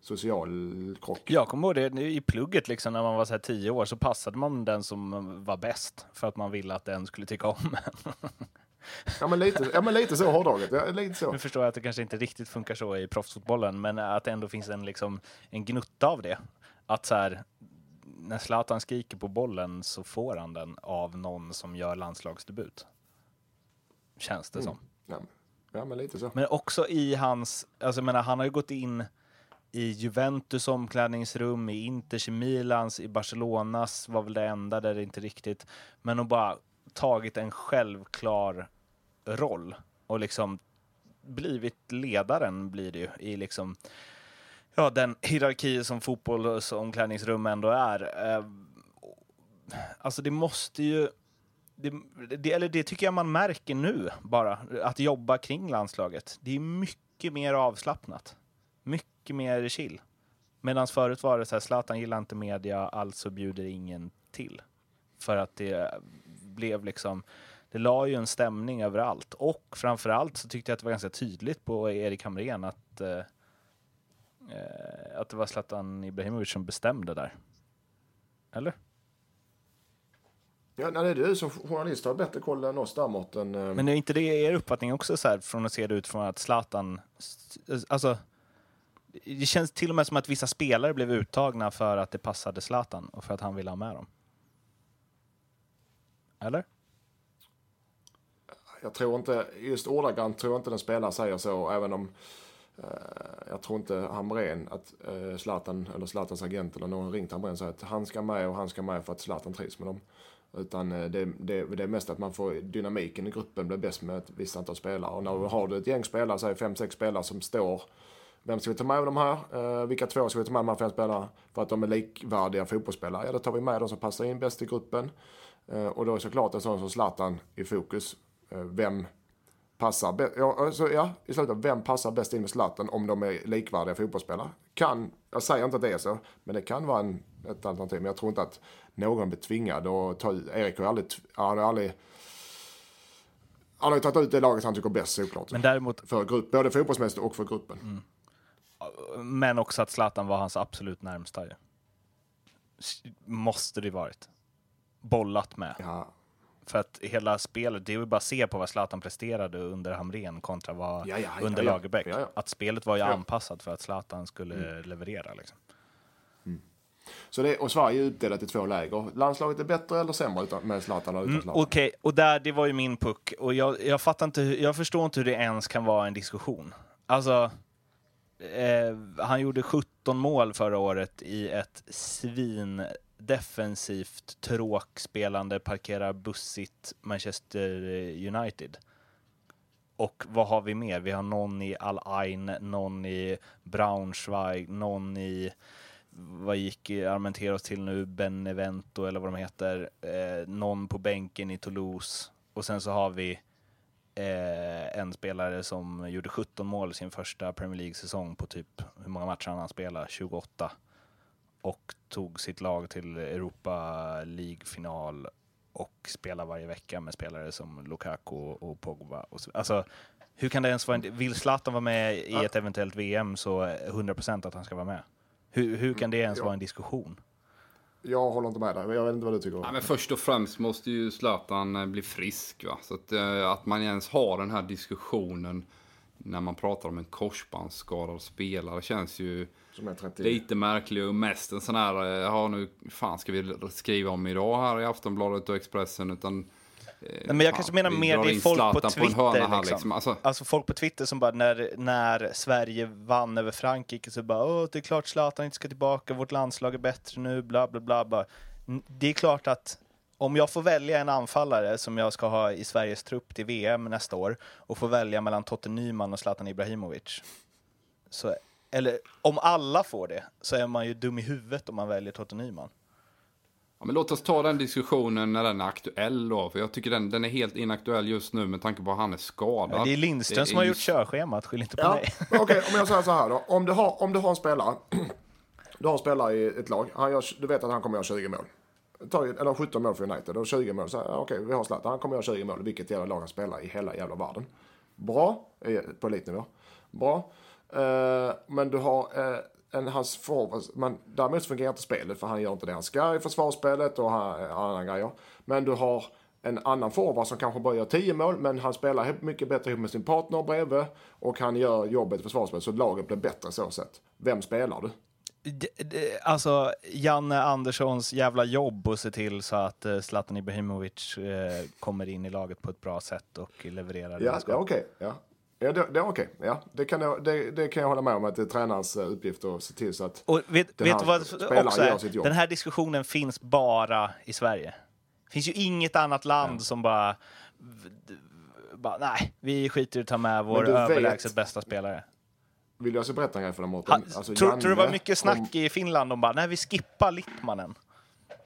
social krock. Jag kommer ihåg det i plugget liksom när man var så här tio år så passade man den som var bäst för att man ville att den skulle tycka om en. Ja men lite, ja, men lite så hårdraget. Ja, lite så. Nu förstår jag att det kanske inte riktigt funkar så i proffsfotbollen, men att det ändå finns en, liksom, en gnutta av det. Att så här, när Zlatan skriker på bollen så får han den av någon som gör landslagsdebut. Känns det mm. som. Ja. ja, men lite så. Men också i hans, alltså jag menar, han har ju gått in i Juventus omklädningsrum, i Inters, i Milans, i Barcelonas var väl det enda där det inte riktigt, men att bara tagit en självklar roll och liksom blivit ledaren blir det ju i liksom ja, den hierarki som fotbollsomklädningsrum ändå är. Eh, alltså det måste ju... Det, det, eller det tycker jag man märker nu bara, att jobba kring landslaget. Det är mycket mer avslappnat. Mycket mer chill. Medan förut var det så här, Zlatan gillar inte media, alltså bjuder ingen till. För att det blev liksom, det la ju en stämning överallt. Och framförallt så tyckte jag att det var ganska tydligt på Erik Hamrén att eh, eh, att det var Zlatan Ibrahimovic som bestämde där. Eller? Ja, nej, det är du som journalist har bättre koll än oss där, Mårten. Eh. Men är inte det er uppfattning också så här, från att se det utifrån att Zlatan, alltså det känns till och med som att vissa spelare blev uttagna för att det passade Zlatan och för att han ville ha med dem. Eller? Jag tror inte, just ordagrant tror jag inte den spelare säger så, även om Eh, jag tror inte Hamrén, att eh, Zlatan eller Zlatans agent eller någon ringt Hamrén och sagt att han ska med och han ska med för att Zlatan trivs med dem. Utan eh, det, det, det är mest att man får dynamiken i gruppen blir bäst med ett visst antal spelare. Och när du har ett gäng spelare, säg fem, sex spelare som står vem ska vi ta med av de här? Eh, vilka två ska vi ta med av de här fem spelarna? För att de är likvärdiga fotbollsspelare. Ja, då tar vi med de som passar in bäst i gruppen. och då är såklart en sån som Zlatan i fokus. vem passar ja, alltså, ja, i slutet, vem passar bäst in med Zlatan om de är likvärdiga fotbollsspelare? Kan, jag säger inte att det är så, men det kan vara en, ett alternativ. Men jag tror inte att någon blir tvingad att ta ut, Erik har aldrig, han har aldrig han har ju tagit ut det laget han tycker bäst såklart. Men däremot... För grupp, både fotbollsmässigt och för gruppen. Mm. Men också att Zlatan var hans absolut närmsta ju. Måste det varit. bollat med. Ja, För att hela spelet, det är ju bara att se på vad Zlatan presterade under Hamrén kontra vad Ja, ja, under ja. Lagerbäck. Att spelet var ju. Mm. anpassat för att Zlatan skulle leverera. Liksom. så det, och Sverige är uppdelat i två läger. Landslaget är bättre eller sämre utan, med Zlatan och utan Mm, Zlatan? Okej, och där, det var ju min puck. Och jag, jag fattar inte, jag förstår inte hur det ens kan vara en diskussion. Alltså, eh, han gjorde 17 mål förra året i ett svin defensivt, tråkspelande, parkerar bussigt Manchester eh, United. Och vad har vi mer? Vi har någon i Al Ain, någon i Braunschweig, någon i vad gick Armenteros till nu? Benevento eller vad de heter. Eh, någon på bänken i Toulouse. Och sen så har vi eh, en spelare som gjorde 17 mål sin första Premier League-säsong på typ, hur många matcher han spelar? 28. Och tog sitt lag till Europa League-final och spelar varje vecka med spelare som Lukaku och Pogba. Och så, alltså, hur kan det ens vara en, Vill Zlatan vara med i ett eventuellt VM så är 100% att han ska vara med. Hur, hur kan det ens Ja. vara en diskussion? Jag håller inte med dig. Jag vet inte vad du tycker. Ja, men först och främst måste ju Zlatan eh, bli frisk. Va? Så att, eh, att man ens har den här diskussionen när man pratar om en korsbandsskadad spelare känns ju Som är 30. lite märklig och mest en sån här, eh, ja nu fan ska vi skriva om idag här i Aftonbladet och Expressen utan eh, Nej, men jag kanske menar mer det är folk på Twitter, här, liksom. Alltså, Alltså folk på Twitter som bara när, när Sverige vann över Frankrike så bara Åh, det är klart Zlatan inte ska tillbaka, vårt landslag är bättre nu, bla bla bla. Det är klart att om jag får välja en anfallare som jag ska ha i Sveriges trupp till VM nästa år och får välja mellan Totte Nyman och Zlatan Ibrahimovic. Så, eller om alla får det så är man ju dum i huvudet om man väljer Totte Nyman. Ja, men låt oss ta den diskussionen när den är aktuell då. För jag tycker den, den är helt inaktuell just nu med tanke på att han är skadad. Det är Lindström Det som har är gjort körschemat, skyll inte på Ja, mig. okej, om jag säger så här då. Om du har, om du har en spelare. Du har en spelare i ett lag. Han gör, du vet att han kommer göra 20 mål tagit, eller 17 mål för United och 20 mål. Så här, Okej, vi har Zlatan. Han kommer göra 20 mål. Vilket jävla lag han spelar i hela jävla världen. Bra, eh, på elitnivå. Bra. Uh, men du har uh, en, hans forward. Men däremot fungerar inte spelet för han gör inte det han ska i försvarsspelet och han, andra grejer. Men du har en annan forward som kanske bara gör 10 mål men han spelar mycket bättre ihop med sin partner bredvid och han gör jobbet i försvarsspelet så laget blir bättre så sätt. Vem spelar du? Alltså, Janne Anderssons jävla jobb att se till så att eh, Zlatan Ibrahimovic eh, kommer in i laget på ett bra sätt och levererar. Ja, är okej. Ja. Ja, det, det okej. Ja, det, kan jag, det, det kan jag hålla med om att det är tränarens eh, uppgift att se till så att Och vet, Den vet här vad spelaren också gör sitt jobb. Den här diskussionen finns bara i Sverige. Det finns ju inget annat land som bara, bara... Nej, vi skiter i att ta med vår du vet- överlägset bästa spelare. Vill jag så berätta en grej för dig Ha, Mårten. Alltså, tror, tror du det var mycket snack kom- i Finland om bara, nej vi skippar Littmannen?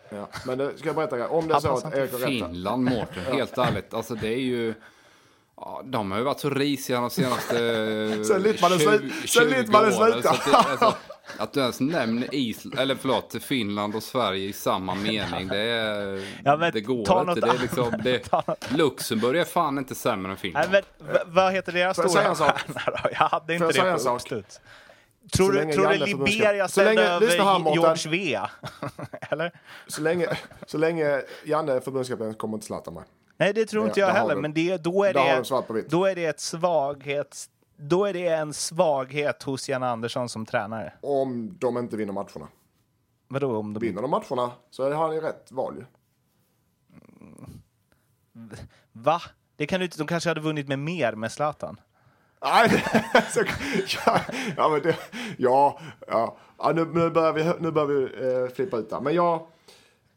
Ja, men det, ska jag berätta en grej? Om det är så att Erik har rätt. Finland, Mårten, helt ärligt. Alltså det är ju... Ja, de har ju varit så risiga de senaste Sen Littmannen 20 slut- sen 20 Littmannen åren, slutade. Att, du ens nämner Island, eller förlåt, Finland och Sverige i samma mening, det, är, Ja, men det går ta inte. något Det är liksom, det, Luxemburg är fan inte sämre än Finland. Nej, men, v- vad heter deras Får jag stora säga en sak? Jag hade inte jag det på sak? uppslut. Tror Så du, tror du Liberia ställde över. George Vea? Eller? Så länge, så länge Janne är förbundskapten kommer inte Zlatan med. Nej, det tror inte jag heller. du- Men det, då, är det, då är det ett svaghets... Då är det en svaghet hos Jan Andersson som tränare. Om de inte vinner matcherna. Vadå om de... Vinner de matcherna så har han ju rätt val ju. Va? Det kan du inte... De kanske hade vunnit med mer med Zlatan. Nej, så, ja, ja, men det, ja, ja, ja nu, nu börjar vi, nu börjar vi eh, flippa ut där. Men jag,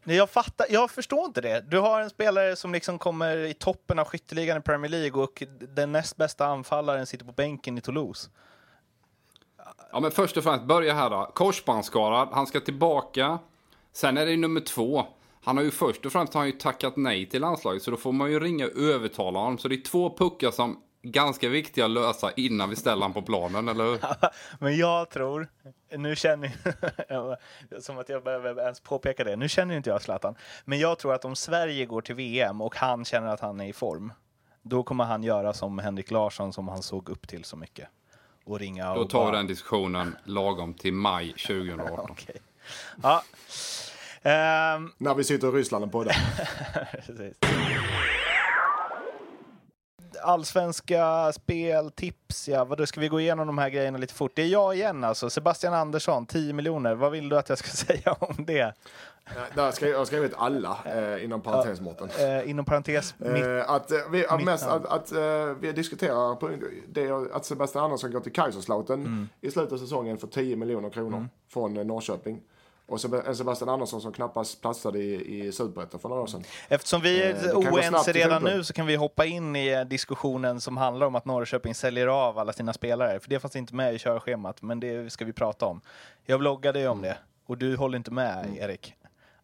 Nej, jag fattar, jag förstår inte det. Du har en spelare som liksom kommer i toppen av skytteligan i Premier League och den näst bästa anfallaren sitter på bänken i Toulouse. Ja, men först och främst, börja här då. Korsbandsskadad, han ska tillbaka. Sen är det nummer två. Han har ju först och främst har han ju tackat nej till landslaget, så då får man ju ringa och övertala honom. Så det är två puckar som ganska viktiga att lösa innan vi ställer honom på planen, eller hur? Men jag tror, nu känner som att jag behöver ens påpeka det, nu känner inte jag Zlatan. Men jag tror att om Sverige går till VM och han känner att han är i form, då kommer han göra som Henrik Larsson som han såg upp till så mycket. Och ringa och Då tar vi bara- den diskussionen lagom till maj 2018. Okej. Ja. Ehm, När vi sitter i Ryssland och poddar. Allsvenska speltips, ja. Vadå, ska vi gå igenom de här grejerna lite fort? Det är jag igen alltså. Sebastian Andersson, 10 miljoner. Vad vill du att jag ska säga om det? Där ska jag har skrivit alla eh, inom parentes Mårten. Eh, inom parentes, mitt, Eh, att, eh, vi, mest, att, att eh, vi diskuterar på det, att Sebastian Andersson går till Kaiserslautern Mm. i slutet av säsongen för 10 miljoner kronor från eh, Norrköping. Och en Sebastian Andersson som knappast platsade i, i Superettan för några år sedan. eftersom vi eh, är gå oense redan nu så kan vi hoppa in i diskussionen som handlar om att Norrköping säljer av alla sina spelare. För det fanns inte med i körschemat, men det ska vi prata om. Jag vloggade ju om det och du håller inte med, Mm. Erik.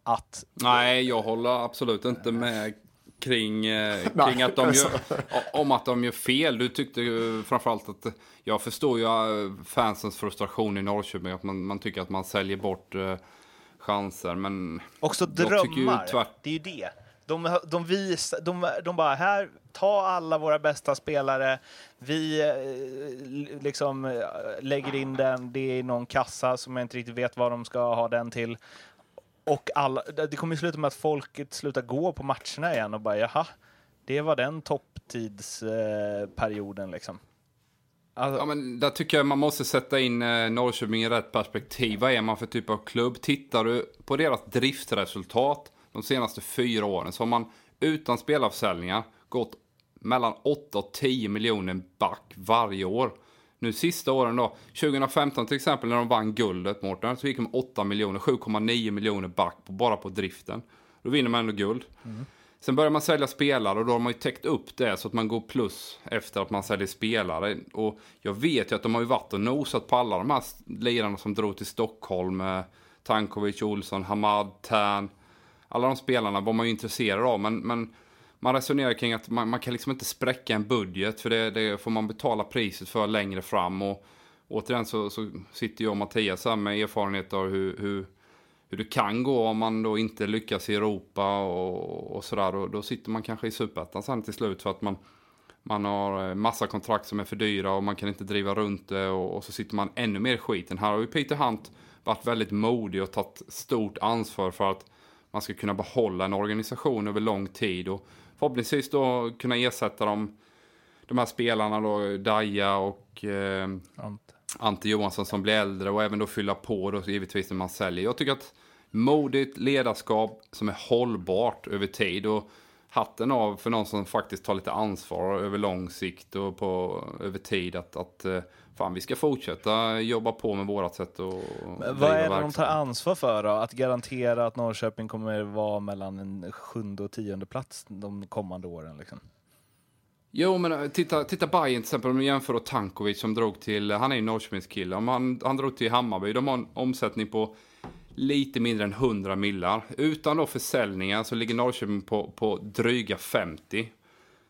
Att Nej, jag håller absolut inte med kring, eh, kring att de alltså. gör, om att de gör fel. Du tyckte ju framförallt att jag förstår ju eh, fansens frustration i Norrköping. Att man, man tycker att man säljer bort eh, chanser. Men Också drömmar. tvärt- Det är ju det. De, de, vis, de, de bara, här, ta alla våra bästa spelare. Vi eh, liksom eh, lägger in den, det är i någon kassa som jag inte riktigt vet vad de ska ha den till. Och alla, det kommer ju sluta med att folket slutar gå på matcherna igen och bara, jaha, det var den topptidsperioden eh, liksom. Alltså, Ja, men där tycker jag man måste sätta in eh, Norrköping i rätt perspektiv. Vad är man för typ av klubb? Tittar du på deras driftresultat de senaste fyra åren så har man utan spelarförsäljningar gått mellan 8 och 10 miljoner back varje år. Nu sista åren då, 2015 till exempel när de vann guldet, Mårten, så gick de 8 miljoner, 7,9 miljoner back på, bara på driften. Då vinner man ändå guld. Sen börjar man sälja spelare och då har man ju täckt upp det så att man går plus efter att man säljer spelare. Och jag vet ju att de har ju varit och nosat på alla de här lirarna som drog till Stockholm. Eh, Tankovic, Olsson, Hamad, Tern. Alla de spelarna var man ju intresserad av. Men, men man resonerar kring att man, man kan liksom inte spräcka en budget. För det, det får man betala priset för längre fram. Och återigen så, så sitter jag och Mattias här med erfarenhet av hur, hur hur det kan gå om man då inte lyckas i Europa och, och sådär. Då, då sitter man kanske i superettan sen till slut för att man, man har eh, massa kontrakt som är för dyra och man kan inte driva runt det och, och så sitter man ännu mer i skiten. Här har ju Peter Hunt varit väldigt modig och tagit stort ansvar för att man ska kunna behålla en organisation över lång tid och förhoppningsvis då kunna ersätta dem, de här spelarna då, Daja och eh, Ante. Ante Johansson som blir äldre och även då fylla på då givetvis när man säljer. Jag tycker att modigt ledarskap som är hållbart över tid och hatten av för någon som faktiskt tar lite ansvar över lång sikt och på, över tid att, att eh, fan vi ska fortsätta jobba på med vårat sätt att Vad är det de tar ansvar för då? Att garantera att Norrköping kommer vara mellan en sjunde och tionde plats de kommande åren? Liksom. Jo, men eh, titta, titta Bayern till exempel, om vi jämför Tankovic som drog till, han är ju Norrköpingskille, om han, han drog till Hammarby, de har en omsättning på lite mindre än 100 millar. Utan då försäljningar så ligger Norrköping på, på dryga 50.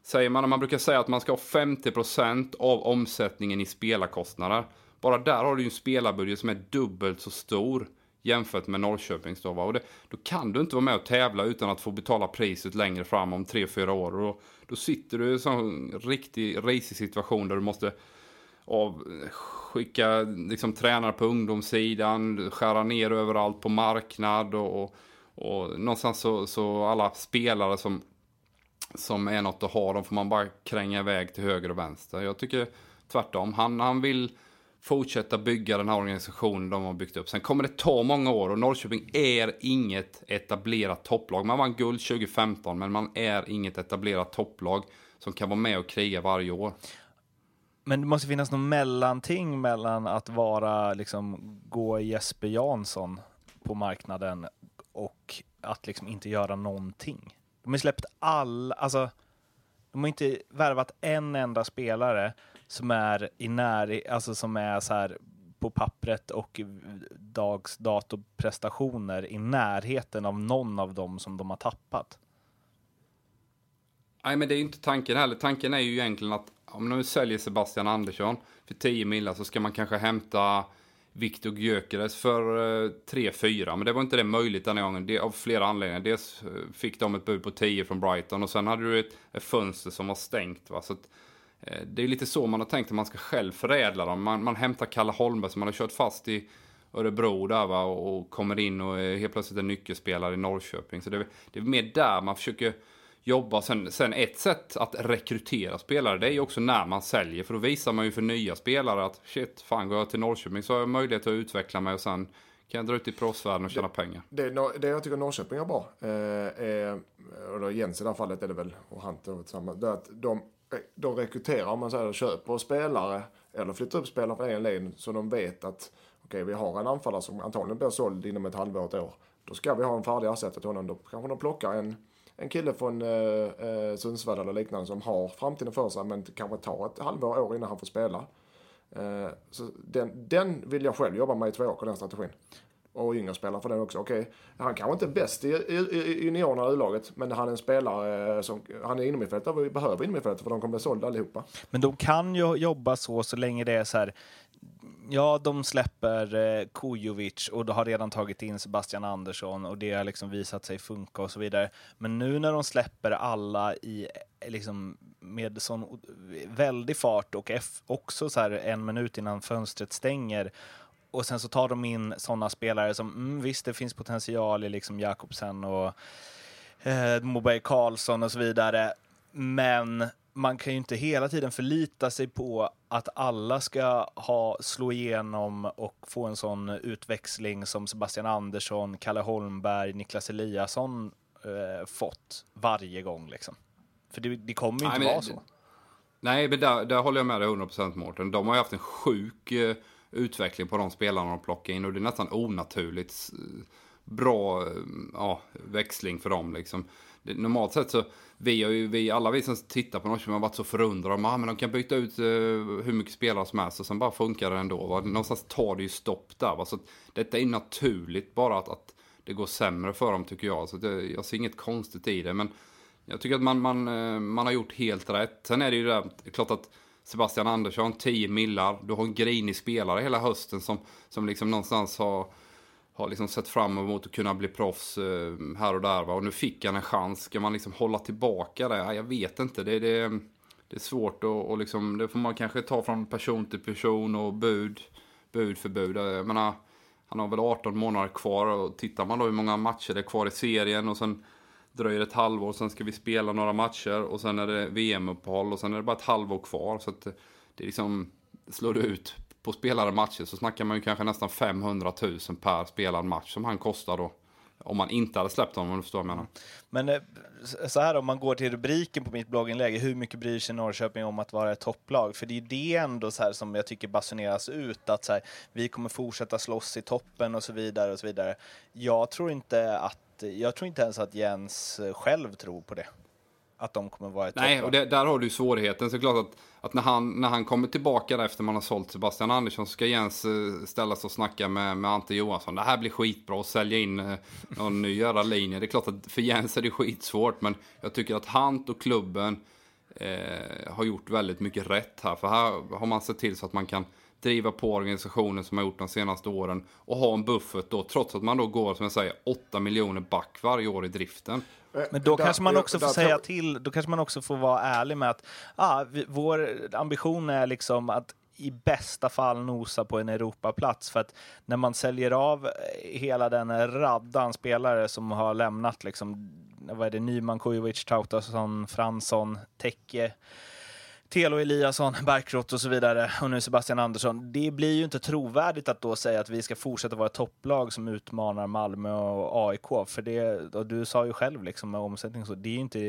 Säger man, man brukar säga att man ska ha 50% av omsättningen i spelarkostnader. Bara där har du en spelarbudget som är dubbelt så stor jämfört med Norrköpings. Då, va? Och det, då kan du inte vara med och tävla utan att få betala priset längre fram om 3-4 år. Och då, då sitter du i en sån riktig risig situation där du måste av, eh, skicka liksom, tränare på ungdomssidan, skära ner överallt på marknad och, och, och någonstans så, så alla spelare som, som är något att ha, de får man bara kränga iväg till höger och vänster. Jag tycker tvärtom. Han, han vill fortsätta bygga den här organisationen de har byggt upp. Sen kommer det ta många år och Norrköping är inget etablerat topplag. Man vann guld 2015 men man är inget etablerat topplag som kan vara med och kriga varje år. Men det måste finnas något mellanting mellan att vara, liksom, gå Jesper Jansson på marknaden och att liksom inte göra någonting. De har släppt all, alltså, de har inte värvat en enda spelare som är i när, alltså som är så här på pappret och dags datorprestationer i närheten av någon av dem som de har tappat. Nej, men det är ju inte tanken heller. Tanken är ju egentligen att om nu säljer Sebastian Andersson för 10 millar så ska man kanske hämta Viktor Gyökeres för eh, 3-4. Men det var inte det möjligt den här gången. Det, av flera anledningar. Dels eh, fick de ett bud på 10 från Brighton och sen hade du ett, ett fönster som var stängt. Va? Så att, eh, det är lite så man har tänkt att man ska själv förädla dem. Man, man hämtar Kalle Holmberg som man har kört fast i Örebro där va, och, och kommer in och är helt plötsligt en nyckelspelare i Norrköping. Så det, det är mer där man försöker jobba. Sen, sen ett sätt att rekrytera spelare, det är ju också när man säljer. För då visar man ju för nya spelare att shit, fan går jag till Norrköping så har jag möjlighet att utveckla mig och sen kan jag dra ut i proffsvärlden och tjäna det, pengar. Det, det jag tycker Norrköping är bra, eh, då Jens i det här fallet är det väl, och han tillsammans, det är att de, de rekryterar, om man säger köper spelare, eller flyttar upp spelare från egen led, så de vet att okej, okay, vi har en anfallare som antagligen blir såld inom ett halvår, ett år. Då ska vi ha en färdig ersättare till honom. Då kanske de plockar en en kille från eh, eh, Sundsvall eller liknande som har framtiden för sig men kanske tar ett halvår, år innan han får spela. Eh, så den, den vill jag själv jobba med i två år, den strategin. Och yngre spelare för den också. Okej, okay, han kanske inte är bäst i, i, i juniorerna i U-laget, men han är en spelare eh, som, han är innermittfältare och vi behöver innermittfältare för de kommer bli sålda allihopa. Men de kan ju jobba så, så länge det är så här, ja, de släpper eh, Kujovic och de har redan tagit in Sebastian Andersson och det har liksom visat sig funka och så vidare. Men nu när de släpper alla i eh, liksom med sån väldig fart och också så här en minut innan fönstret stänger och sen så tar de in sådana spelare som, mm, visst det finns potential i liksom Jakobsen och eh, Moberg Karlsson och så vidare, men man kan ju inte hela tiden förlita sig på att alla ska ha, slå igenom och få en sån utväxling som Sebastian Andersson, Kalle Holmberg, Niklas Eliasson eh, fått varje gång. Liksom. För det, det kommer ju inte nej, vara så. Nej, men där, där håller jag med dig 100% Mårten. De har ju haft en sjuk eh, utveckling på de spelarna de plockar in och det är nästan onaturligt bra eh, ja, växling för dem. Liksom det, normalt sett så, vi har ju, vi, alla vi som tittar på Norrköping har varit så förundrade ah, men de kan byta ut uh, hur mycket spelare som helst och sen bara funkar det ändå. Va? Någonstans tar det ju stopp där. Va? Så detta är naturligt bara att, att det går sämre för dem tycker jag. Så det, jag ser inget konstigt i det. Men jag tycker att man, man, eh, man har gjort helt rätt. Sen är det ju det, det är klart att Sebastian Andersson, 10 millar. Du har en grinig spelare hela hösten som, som liksom någonstans har har liksom sett fram emot att kunna bli proffs eh, här och där. Va? Och nu fick han en chans. Ska man liksom hålla tillbaka det? Jag vet inte. Det, det, det är svårt och, och liksom, det får man kanske ta från person till person och bud, bud för bud. Eh, jag menar, han har väl 18 månader kvar och tittar man då hur många matcher det är kvar i serien och sen dröjer det ett halvår, sen ska vi spela några matcher och sen är det VM-uppehåll och sen är det bara ett halvår kvar. Så att eh, det är liksom, slår ut på spelade matcher så snackar man ju kanske nästan 500 000 per spelad match som han kostar då. Om man inte hade släppt honom, om du förstår vad jag menar. Men eh, så här om man går till rubriken på mitt blogginlägg, hur mycket bryr sig Norrköping om att vara ett topplag? För det är det ändå så här som jag tycker basuneras ut, att så här, vi kommer fortsätta slåss i toppen och så vidare och så vidare. Jag tror inte att, jag tror inte ens att Jens själv tror på det att de kommer vara ett Nej, och det, där har du svårigheten. Så klart att, att när, han, när han kommer tillbaka där efter man har sålt Sebastian Andersson så ska Jens eh, ställa sig och snacka med, med Ante Johansson. Det här blir skitbra att sälja in eh, någon ny jävla linje. Det är klart att för Jens är det skitsvårt, men jag tycker att han och klubben eh, har gjort väldigt mycket rätt här. För här har man sett till så att man kan driva på organisationen som har gjort de senaste åren och ha en buffert då, trots att man då går, som jag säger, 8 miljoner back varje år i driften. Eh, Men då kanske man också får säga till, då kanske man också får vara ärlig med att ah, vi, vår ambition är liksom att i bästa fall nosa på en Europaplats. För att när man säljer av hela den raddan spelare som har lämnat, liksom, vad är det, Nyman, Kujovic, Trautasson, Fransson, Tecke, Telo Eliasson, Barkrot och så vidare och nu Sebastian Andersson. Det blir ju inte trovärdigt att då säga att vi ska fortsätta vara topplag som utmanar Malmö och AIK. För det, och du sa ju själv liksom med omsättning så, det är ju inte,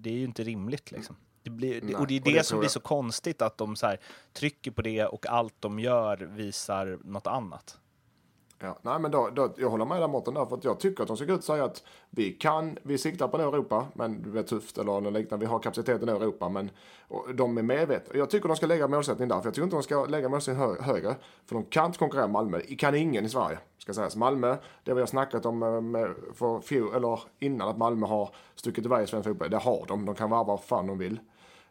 det är ju inte rimligt liksom. Det blir, Nej, och det är det, det som blir så konstigt att de så här, trycker på det och allt de gör visar något annat. Ja, nej men då, då, jag håller med där Mårten där, för att jag tycker att de ska gå ut och säga att vi kan, vi siktar på Europa, men det är tufft eller något liknande, vi har kapaciteten i Europa, men de är medvetna. Jag tycker de ska lägga målsättningen där, för jag tycker inte de ska lägga målsättningen hö högre, för de kan inte konkurrera med Malmö, kan ingen i Sverige, ska sägas. Malmö, det vi har snackat om eh, med, för fjol, eller innan, att Malmö har stuckit iväg i svensk fotboll, det har de, de kan vara vad fan de vill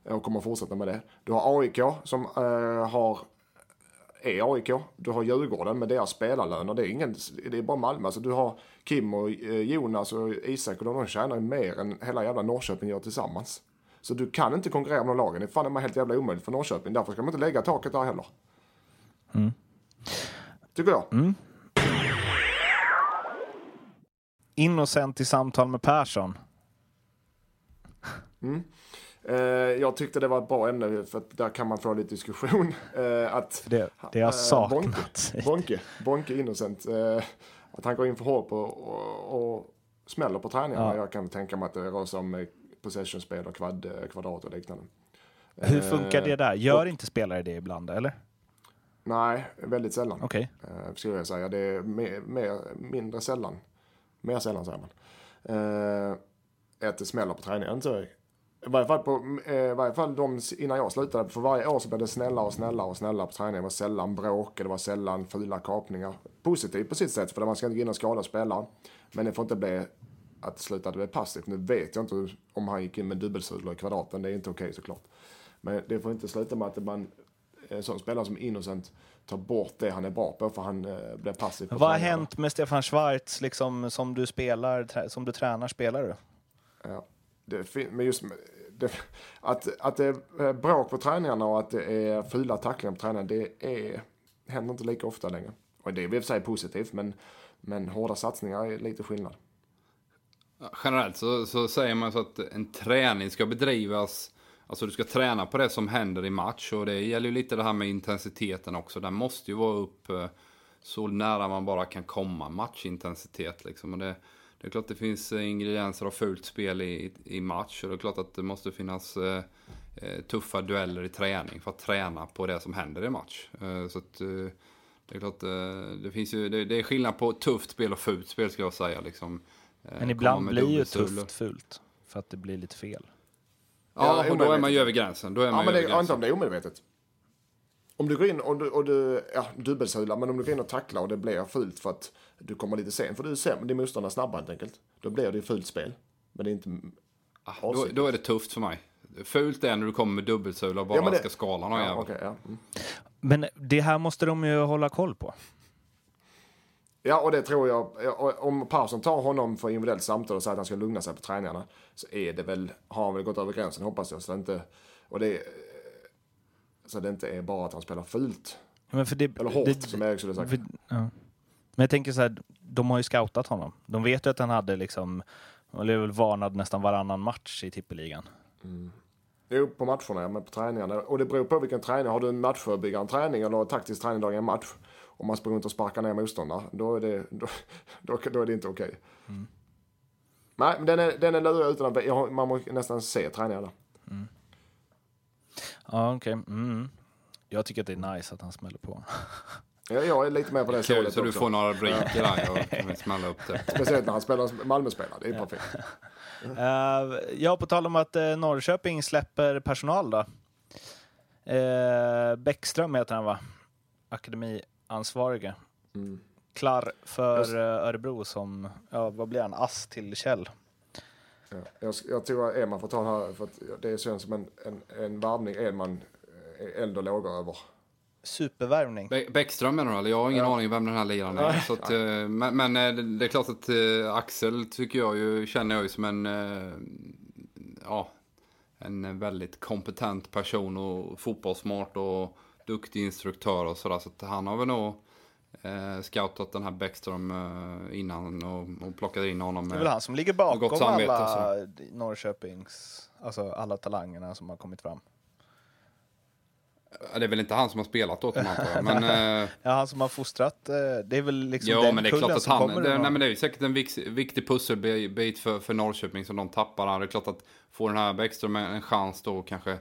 eh, och kommer fortsätta med det. Du har AIK som äh, har är AIK. Du har Djurgården med deras spelarlöner. Det är, ingen, det är bara Malmö. Alltså du har Kim och eh, Jonas och Isak och de tjänar ju mer än hela jävla Norrköping gör tillsammans. Så du kan inte konkurrera med de lagen. Det är fan helt jävla omöjligt för Norrköping. Därför ska man inte lägga taket där heller. Mm. tycker jag. Mm. Innocent i samtal med Persson. Eh, jag tyckte det var ett bra ämne för att där kan man få lite diskussion. Eh, att Det, det har Eh, saknat. Bonke, Bonke, Bonke Innocent. Eh, att han går in för hårt på och, och smäller på träningarna. Ja. Jag kan tänka mig att det rör sig om eh, possession-spel och kvad, eh, kvadrat och liknande. Hur funkar Eh, det där? Gör inte spelare det ibland, eller? Nej, väldigt sällan. Eh, skulle jag säga. Det är mer, mer, mindre sällan. Mer sällan säger man. Eh, att det smäller på träningen. Så, I varje fall, på, eh, varje fall de, innan jag slutade. För varje år så blev det snällare och snällare och snällare på träningen. Det var sällan bråk, det var sällan fula kapningar. Positivt på sitt sätt, för man ska inte gå in och skada spelare. Men det får inte bli att det slutade bli passivt. Nu vet jag inte om han gick in med dubbelsulor i kvadraten. Det är inte okej såklart. Men det får inte sluta med att man, en sån spelare som Innocent tar bort det han är bra på för han eh, blir passiv Vad har hänt med Stefan Schwarz, liksom, som du spelar, som du tränar, spelar du? Ja. Det, men just det, att, att det är bråk på träningarna och att det är fula tacklingar på träningarna, det är, händer inte lika ofta längre. Och det är i och för sig positivt, men, men hårda satsningar är lite skillnad. Generellt så, så säger man så att en träning ska bedrivas, alltså du ska träna på det som händer i match och det gäller ju lite det här med intensiteten också. Den måste ju vara upp eh, så nära man bara kan komma matchintensitet liksom. Och det, det är klart det finns eh, ingredienser av fult spel i, i match och det är klart att det måste finnas eh, eh, tuffa dueller i träning för att träna på det som händer i match. Eh, så att, eh, det är klart, eh, det finns ju, det, det är skillnad på tufft spel och fult spel skulle jag säga liksom. Eh, Men ibland blir ju tufft fult, för att det blir lite fel. Ja, Ja, och då är man ju över gränsen. Då är Ja, man men ju det, ja, inte om gränsen. det är omedvetet. Om du går in och du, och du ja, dubbelsular, men om du går in och tacklar och det blir fult för att du kommer lite sent, för du är sämre, din motståndare är snabbare helt enkelt. Då blir det ju fult spel. Men det är inte... Ah, Då, då är det tufft för mig. Fult är när du kommer med dubbelsula och bara Ja, det- ska skala någon Ja, okej, ja. Mm. Men det här måste de ju hålla koll på. Ja, och det tror jag. Om Persson tar honom för individuellt samtal och säger att han ska lugna sig på träningarna så är det väl, har han väl gått över gränsen hoppas jag. Så det inte, och det, så det inte är bara att han spelar fult. Men för det, Eller hårt, det, som Erik skulle sagt. för, ja. Men jag tänker så här, de har ju scoutat honom. De vet ju att han hade liksom, han blev väl varnad nästan varannan match i tippeligan. Jo, på matcherna, ja, men på träningarna. Och det beror på vilken träning. Har du en matchförebyggande träning eller taktisk träning dagen match. Om man springer runt och sparkar ner motståndare, då är det, då, då, då är det inte okej. Nej, men den är, den är lurig utan att, jag man måste nästan se träningarna. Ja, okej. Mm. Jag tycker att det är nice att han smäller på. Jag, jag är lite med på det Kul, så du också. får några rubriker där. Jag kan smälla upp det. Speciellt när han spelar Malmö-spelare, det är perfekt. Uh, ja, på tal om att uh, Norrköping släpper personal då. Uh, Bäckström heter han va? Akademiansvarige. Mm. Klar för uh, Örebro som, ja vad blir han, ass till Kjell. Ja. Jag, jag tror att Edman får ta den här, för att det känns som en, en, en varvning Edman är eld och lågor över. Supervärvning. Bä- Bäckström menar du? Eller jag har ingen Ja. aning vem den här liraren är. Så att, eh, men men eh, det är klart att eh, Axel tycker jag ju, känner jag ju som en, ja, en väldigt kompetent person och fotbollssmart och duktig instruktör och sådär. Så att han har väl nog eh, scoutat den här Bäckström eh, innan och, och plockat in honom. Det är Med, väl han som ligger bakom samvete, alla Norrköpings, alltså alla talangerna som har kommit fram. Det är väl inte han som har spelat åt dem antar jag. Men, eh, Ja, han som har fostrat, eh, det är väl liksom Ja, den men det är klart att han, det, nej, men det är säkert en vik, viktig pusselbit för, för Norrköping som de tappar. här. Det är klart att får den här Bäckström en, chans då och kanske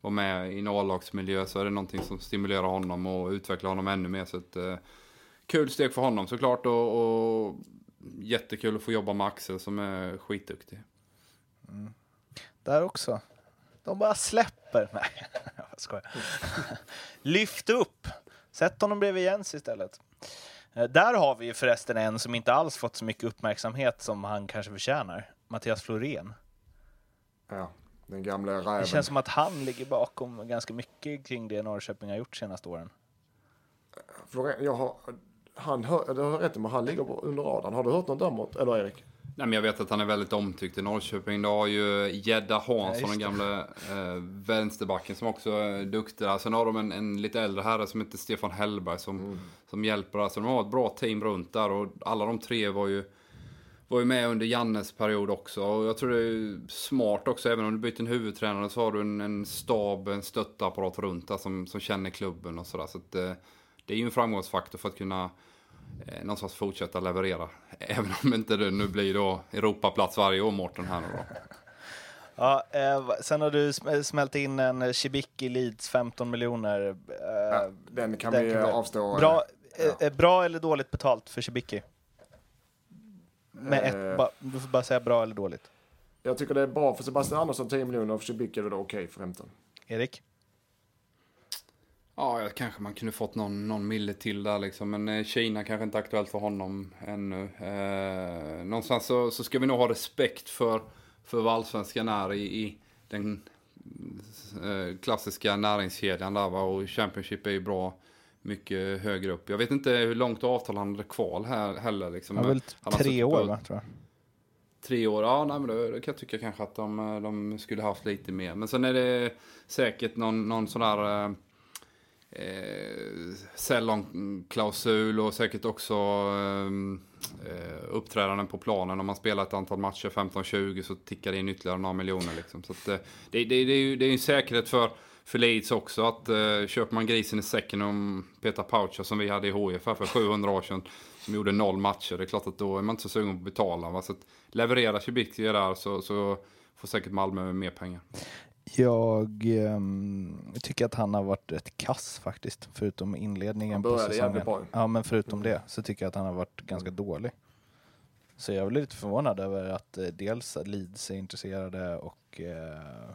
vara med i en A-lagsmiljö så är det någonting som stimulerar honom och utvecklar honom ännu mer. Så ett, eh, kul steg för honom såklart och, och jättekul att få jobba med Axel som är skitduktig. Där också. De bara släpper. Nej, jag skojar. Lyft upp. Sätt honom bredvid Jens istället. Eh, Där har vi ju förresten en som inte alls fått så mycket uppmärksamhet som han kanske förtjänar. Mattias Florén. Ja, den gamla Det räven. känns som att han ligger bakom ganska mycket kring det Norrköping har gjort senaste åren. Florén, jag har, han hör, du har rätt, men han ligger under radarn. Har du hört något däremot? Eller Erik? Nej, men jag vet att han är väldigt omtyckt i Norrköping. Du har ju Gedda Hansson, Ja, den gamla eh, vänsterbacken som också är duktig. Sen har de en, en lite äldre herre som heter Stefan Hellberg som, som hjälper. Alltså, de har ett bra team runt där och alla de tre var ju, var ju med under Jannes period också. Och jag tror det är smart också, även om du byter en huvudtränare så har du en, en stab, en stöttapparat runt där som, som känner klubben och sådär. Så att, eh, det är ju en framgångsfaktor för att kunna någonstans fortsätta leverera. Även om inte det nu blir då Europaplats varje år, Mårten här nu då. Ja, eh, sen har du sm- smält in en Shibiki Leeds 15 miljoner. Eh, Ja, den kan den vi kan avstå. Bra, ja. eh, eh, bra eller dåligt betalt för Shibiki? Med Eh. ett, ba, du får bara säga bra eller dåligt. Jag tycker det är bra för Sebastian Andersson 10 miljoner och för Cibicki är det då okej för 15. Erik? Ja, kanske man kunde fått någon, någon mille till där liksom. Men eh, Kina kanske inte är aktuellt för honom ännu. Eh, någonstans så, så ska vi nog ha respekt för, för vad allsvenskan är i, i den eh, klassiska näringskedjan där va. Och Championship är ju bra mycket högre upp. Jag vet inte hur långt avtal han hade kvar här heller liksom. Har väl tre år, va, tror jag. Tre år, ja nej, men då, då kan jag tycka kanske att de, eh, de skulle haft lite mer. Men sen är det säkert någon, någon sån där eh, sällanklausul och säkert också eh, eh, uppträdanden på planen. Om man spelar ett antal matcher, 15-20, så tickar det in ytterligare några miljoner. Liksom. Så att, eh, det, det, det är ju det är ju en säkerhet för, för Leeds också att eh, köper man grisen i säcken om Peter Paucha som vi hade i HIF här för 700 år sedan som gjorde noll matcher. Det är klart att då är man inte så sugen på att betala. Va? Så att levererar Cibicki där så, så får säkert Malmö mer pengar. Jag ehm, tycker att han har varit rätt kass faktiskt, förutom inledningen Han på säsongen. bra. Ja, men förutom det så tycker jag att han har varit ganska dålig. Så jag blev lite förvånad över att eh, dels Leeds är intresserade och... Eh,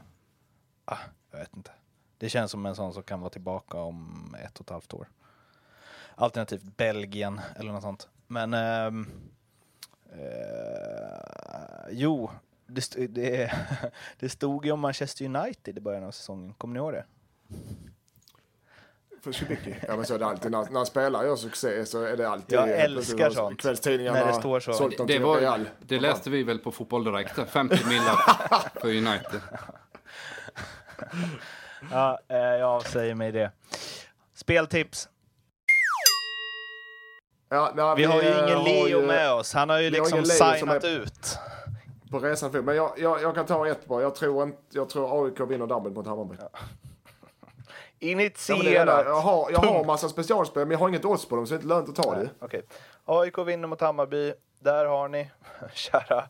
ah, jag vet inte. Det känns som en sån som kan vara tillbaka om ett och ett halvt år. Alternativt Belgien eller något sånt. Men... ehm, eh, jo, det, st- det, det stod ju om Manchester United i början av säsongen. Kommer ni ihåg det? För. Ja men så är det alltid. När, när en spelare gör succé så är det alltid... Jag älskar sånt. Kvällstidningarna När det står så. Det, till var, Real. det läste vi väl på Fotboll Direkt, där, 50 millar för United. Ja, eh, jag avsäger mig det. Speltips. Ja, nej, Vi har ju eh, ingen har Leo ju med oss. Han har ju vi har liksom som signat är- ut. På resan för. Men jag, jag, jag kan ta ett bara. Jag tror, inte, jag tror AIK vinner derbyt mot Hammarby. Ja, Initierat. det. jag har, jag har massa specialspel men jag har inget odds på dem så det är inte lönt att ta det. Okej. AIK vinner mot Hammarby. Där har ni, kära,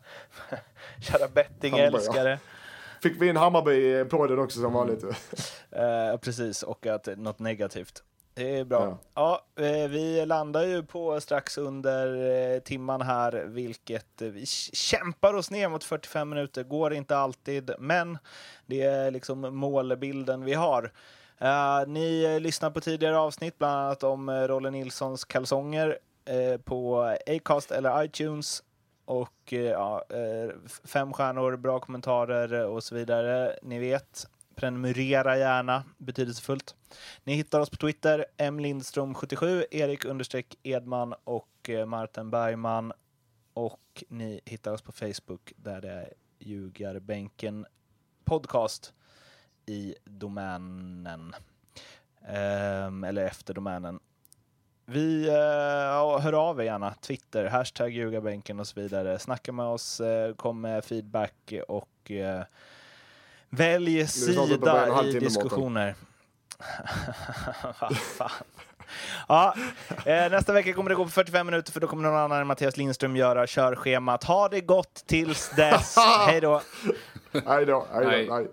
kära bettingälskare. Fick vi in Hammarby på den också som vanligt. Eh, precis, och att något negativt. Det är bra. Ja. eh, vi landar ju på strax under eh, timman här, vilket eh, vi kämpar oss ner mot 45 minuter. Går inte alltid, men det är liksom målbilden vi har. Ni lyssnar på tidigare avsnitt, bland annat om Rolle Nilssons kalsonger på Acast eller iTunes. Och ja, fem stjärnor, bra kommentarer och så vidare. Ni vet, prenumerera gärna, betydelsefullt. Ni hittar oss på Twitter, mlindström77, Erik understreck Edman och eh, Martin Bergman. Och ni hittar oss på Facebook där det är Ljugarbänken podcast i domänen. Ehm, eller efter domänen. Vi eh, hör av er gärna. Twitter, hashtag ljugarbänken och så vidare. Snacka med oss, eh, kom med feedback och eh, välj sida i diskussioner. Vad fan. Ja, eh, nästa vecka kommer det gå på 45 minuter för då kommer någon annan än Mattias Lindström göra körschemat. Ha det gott tills dess. Hej då! Hej då. Hej.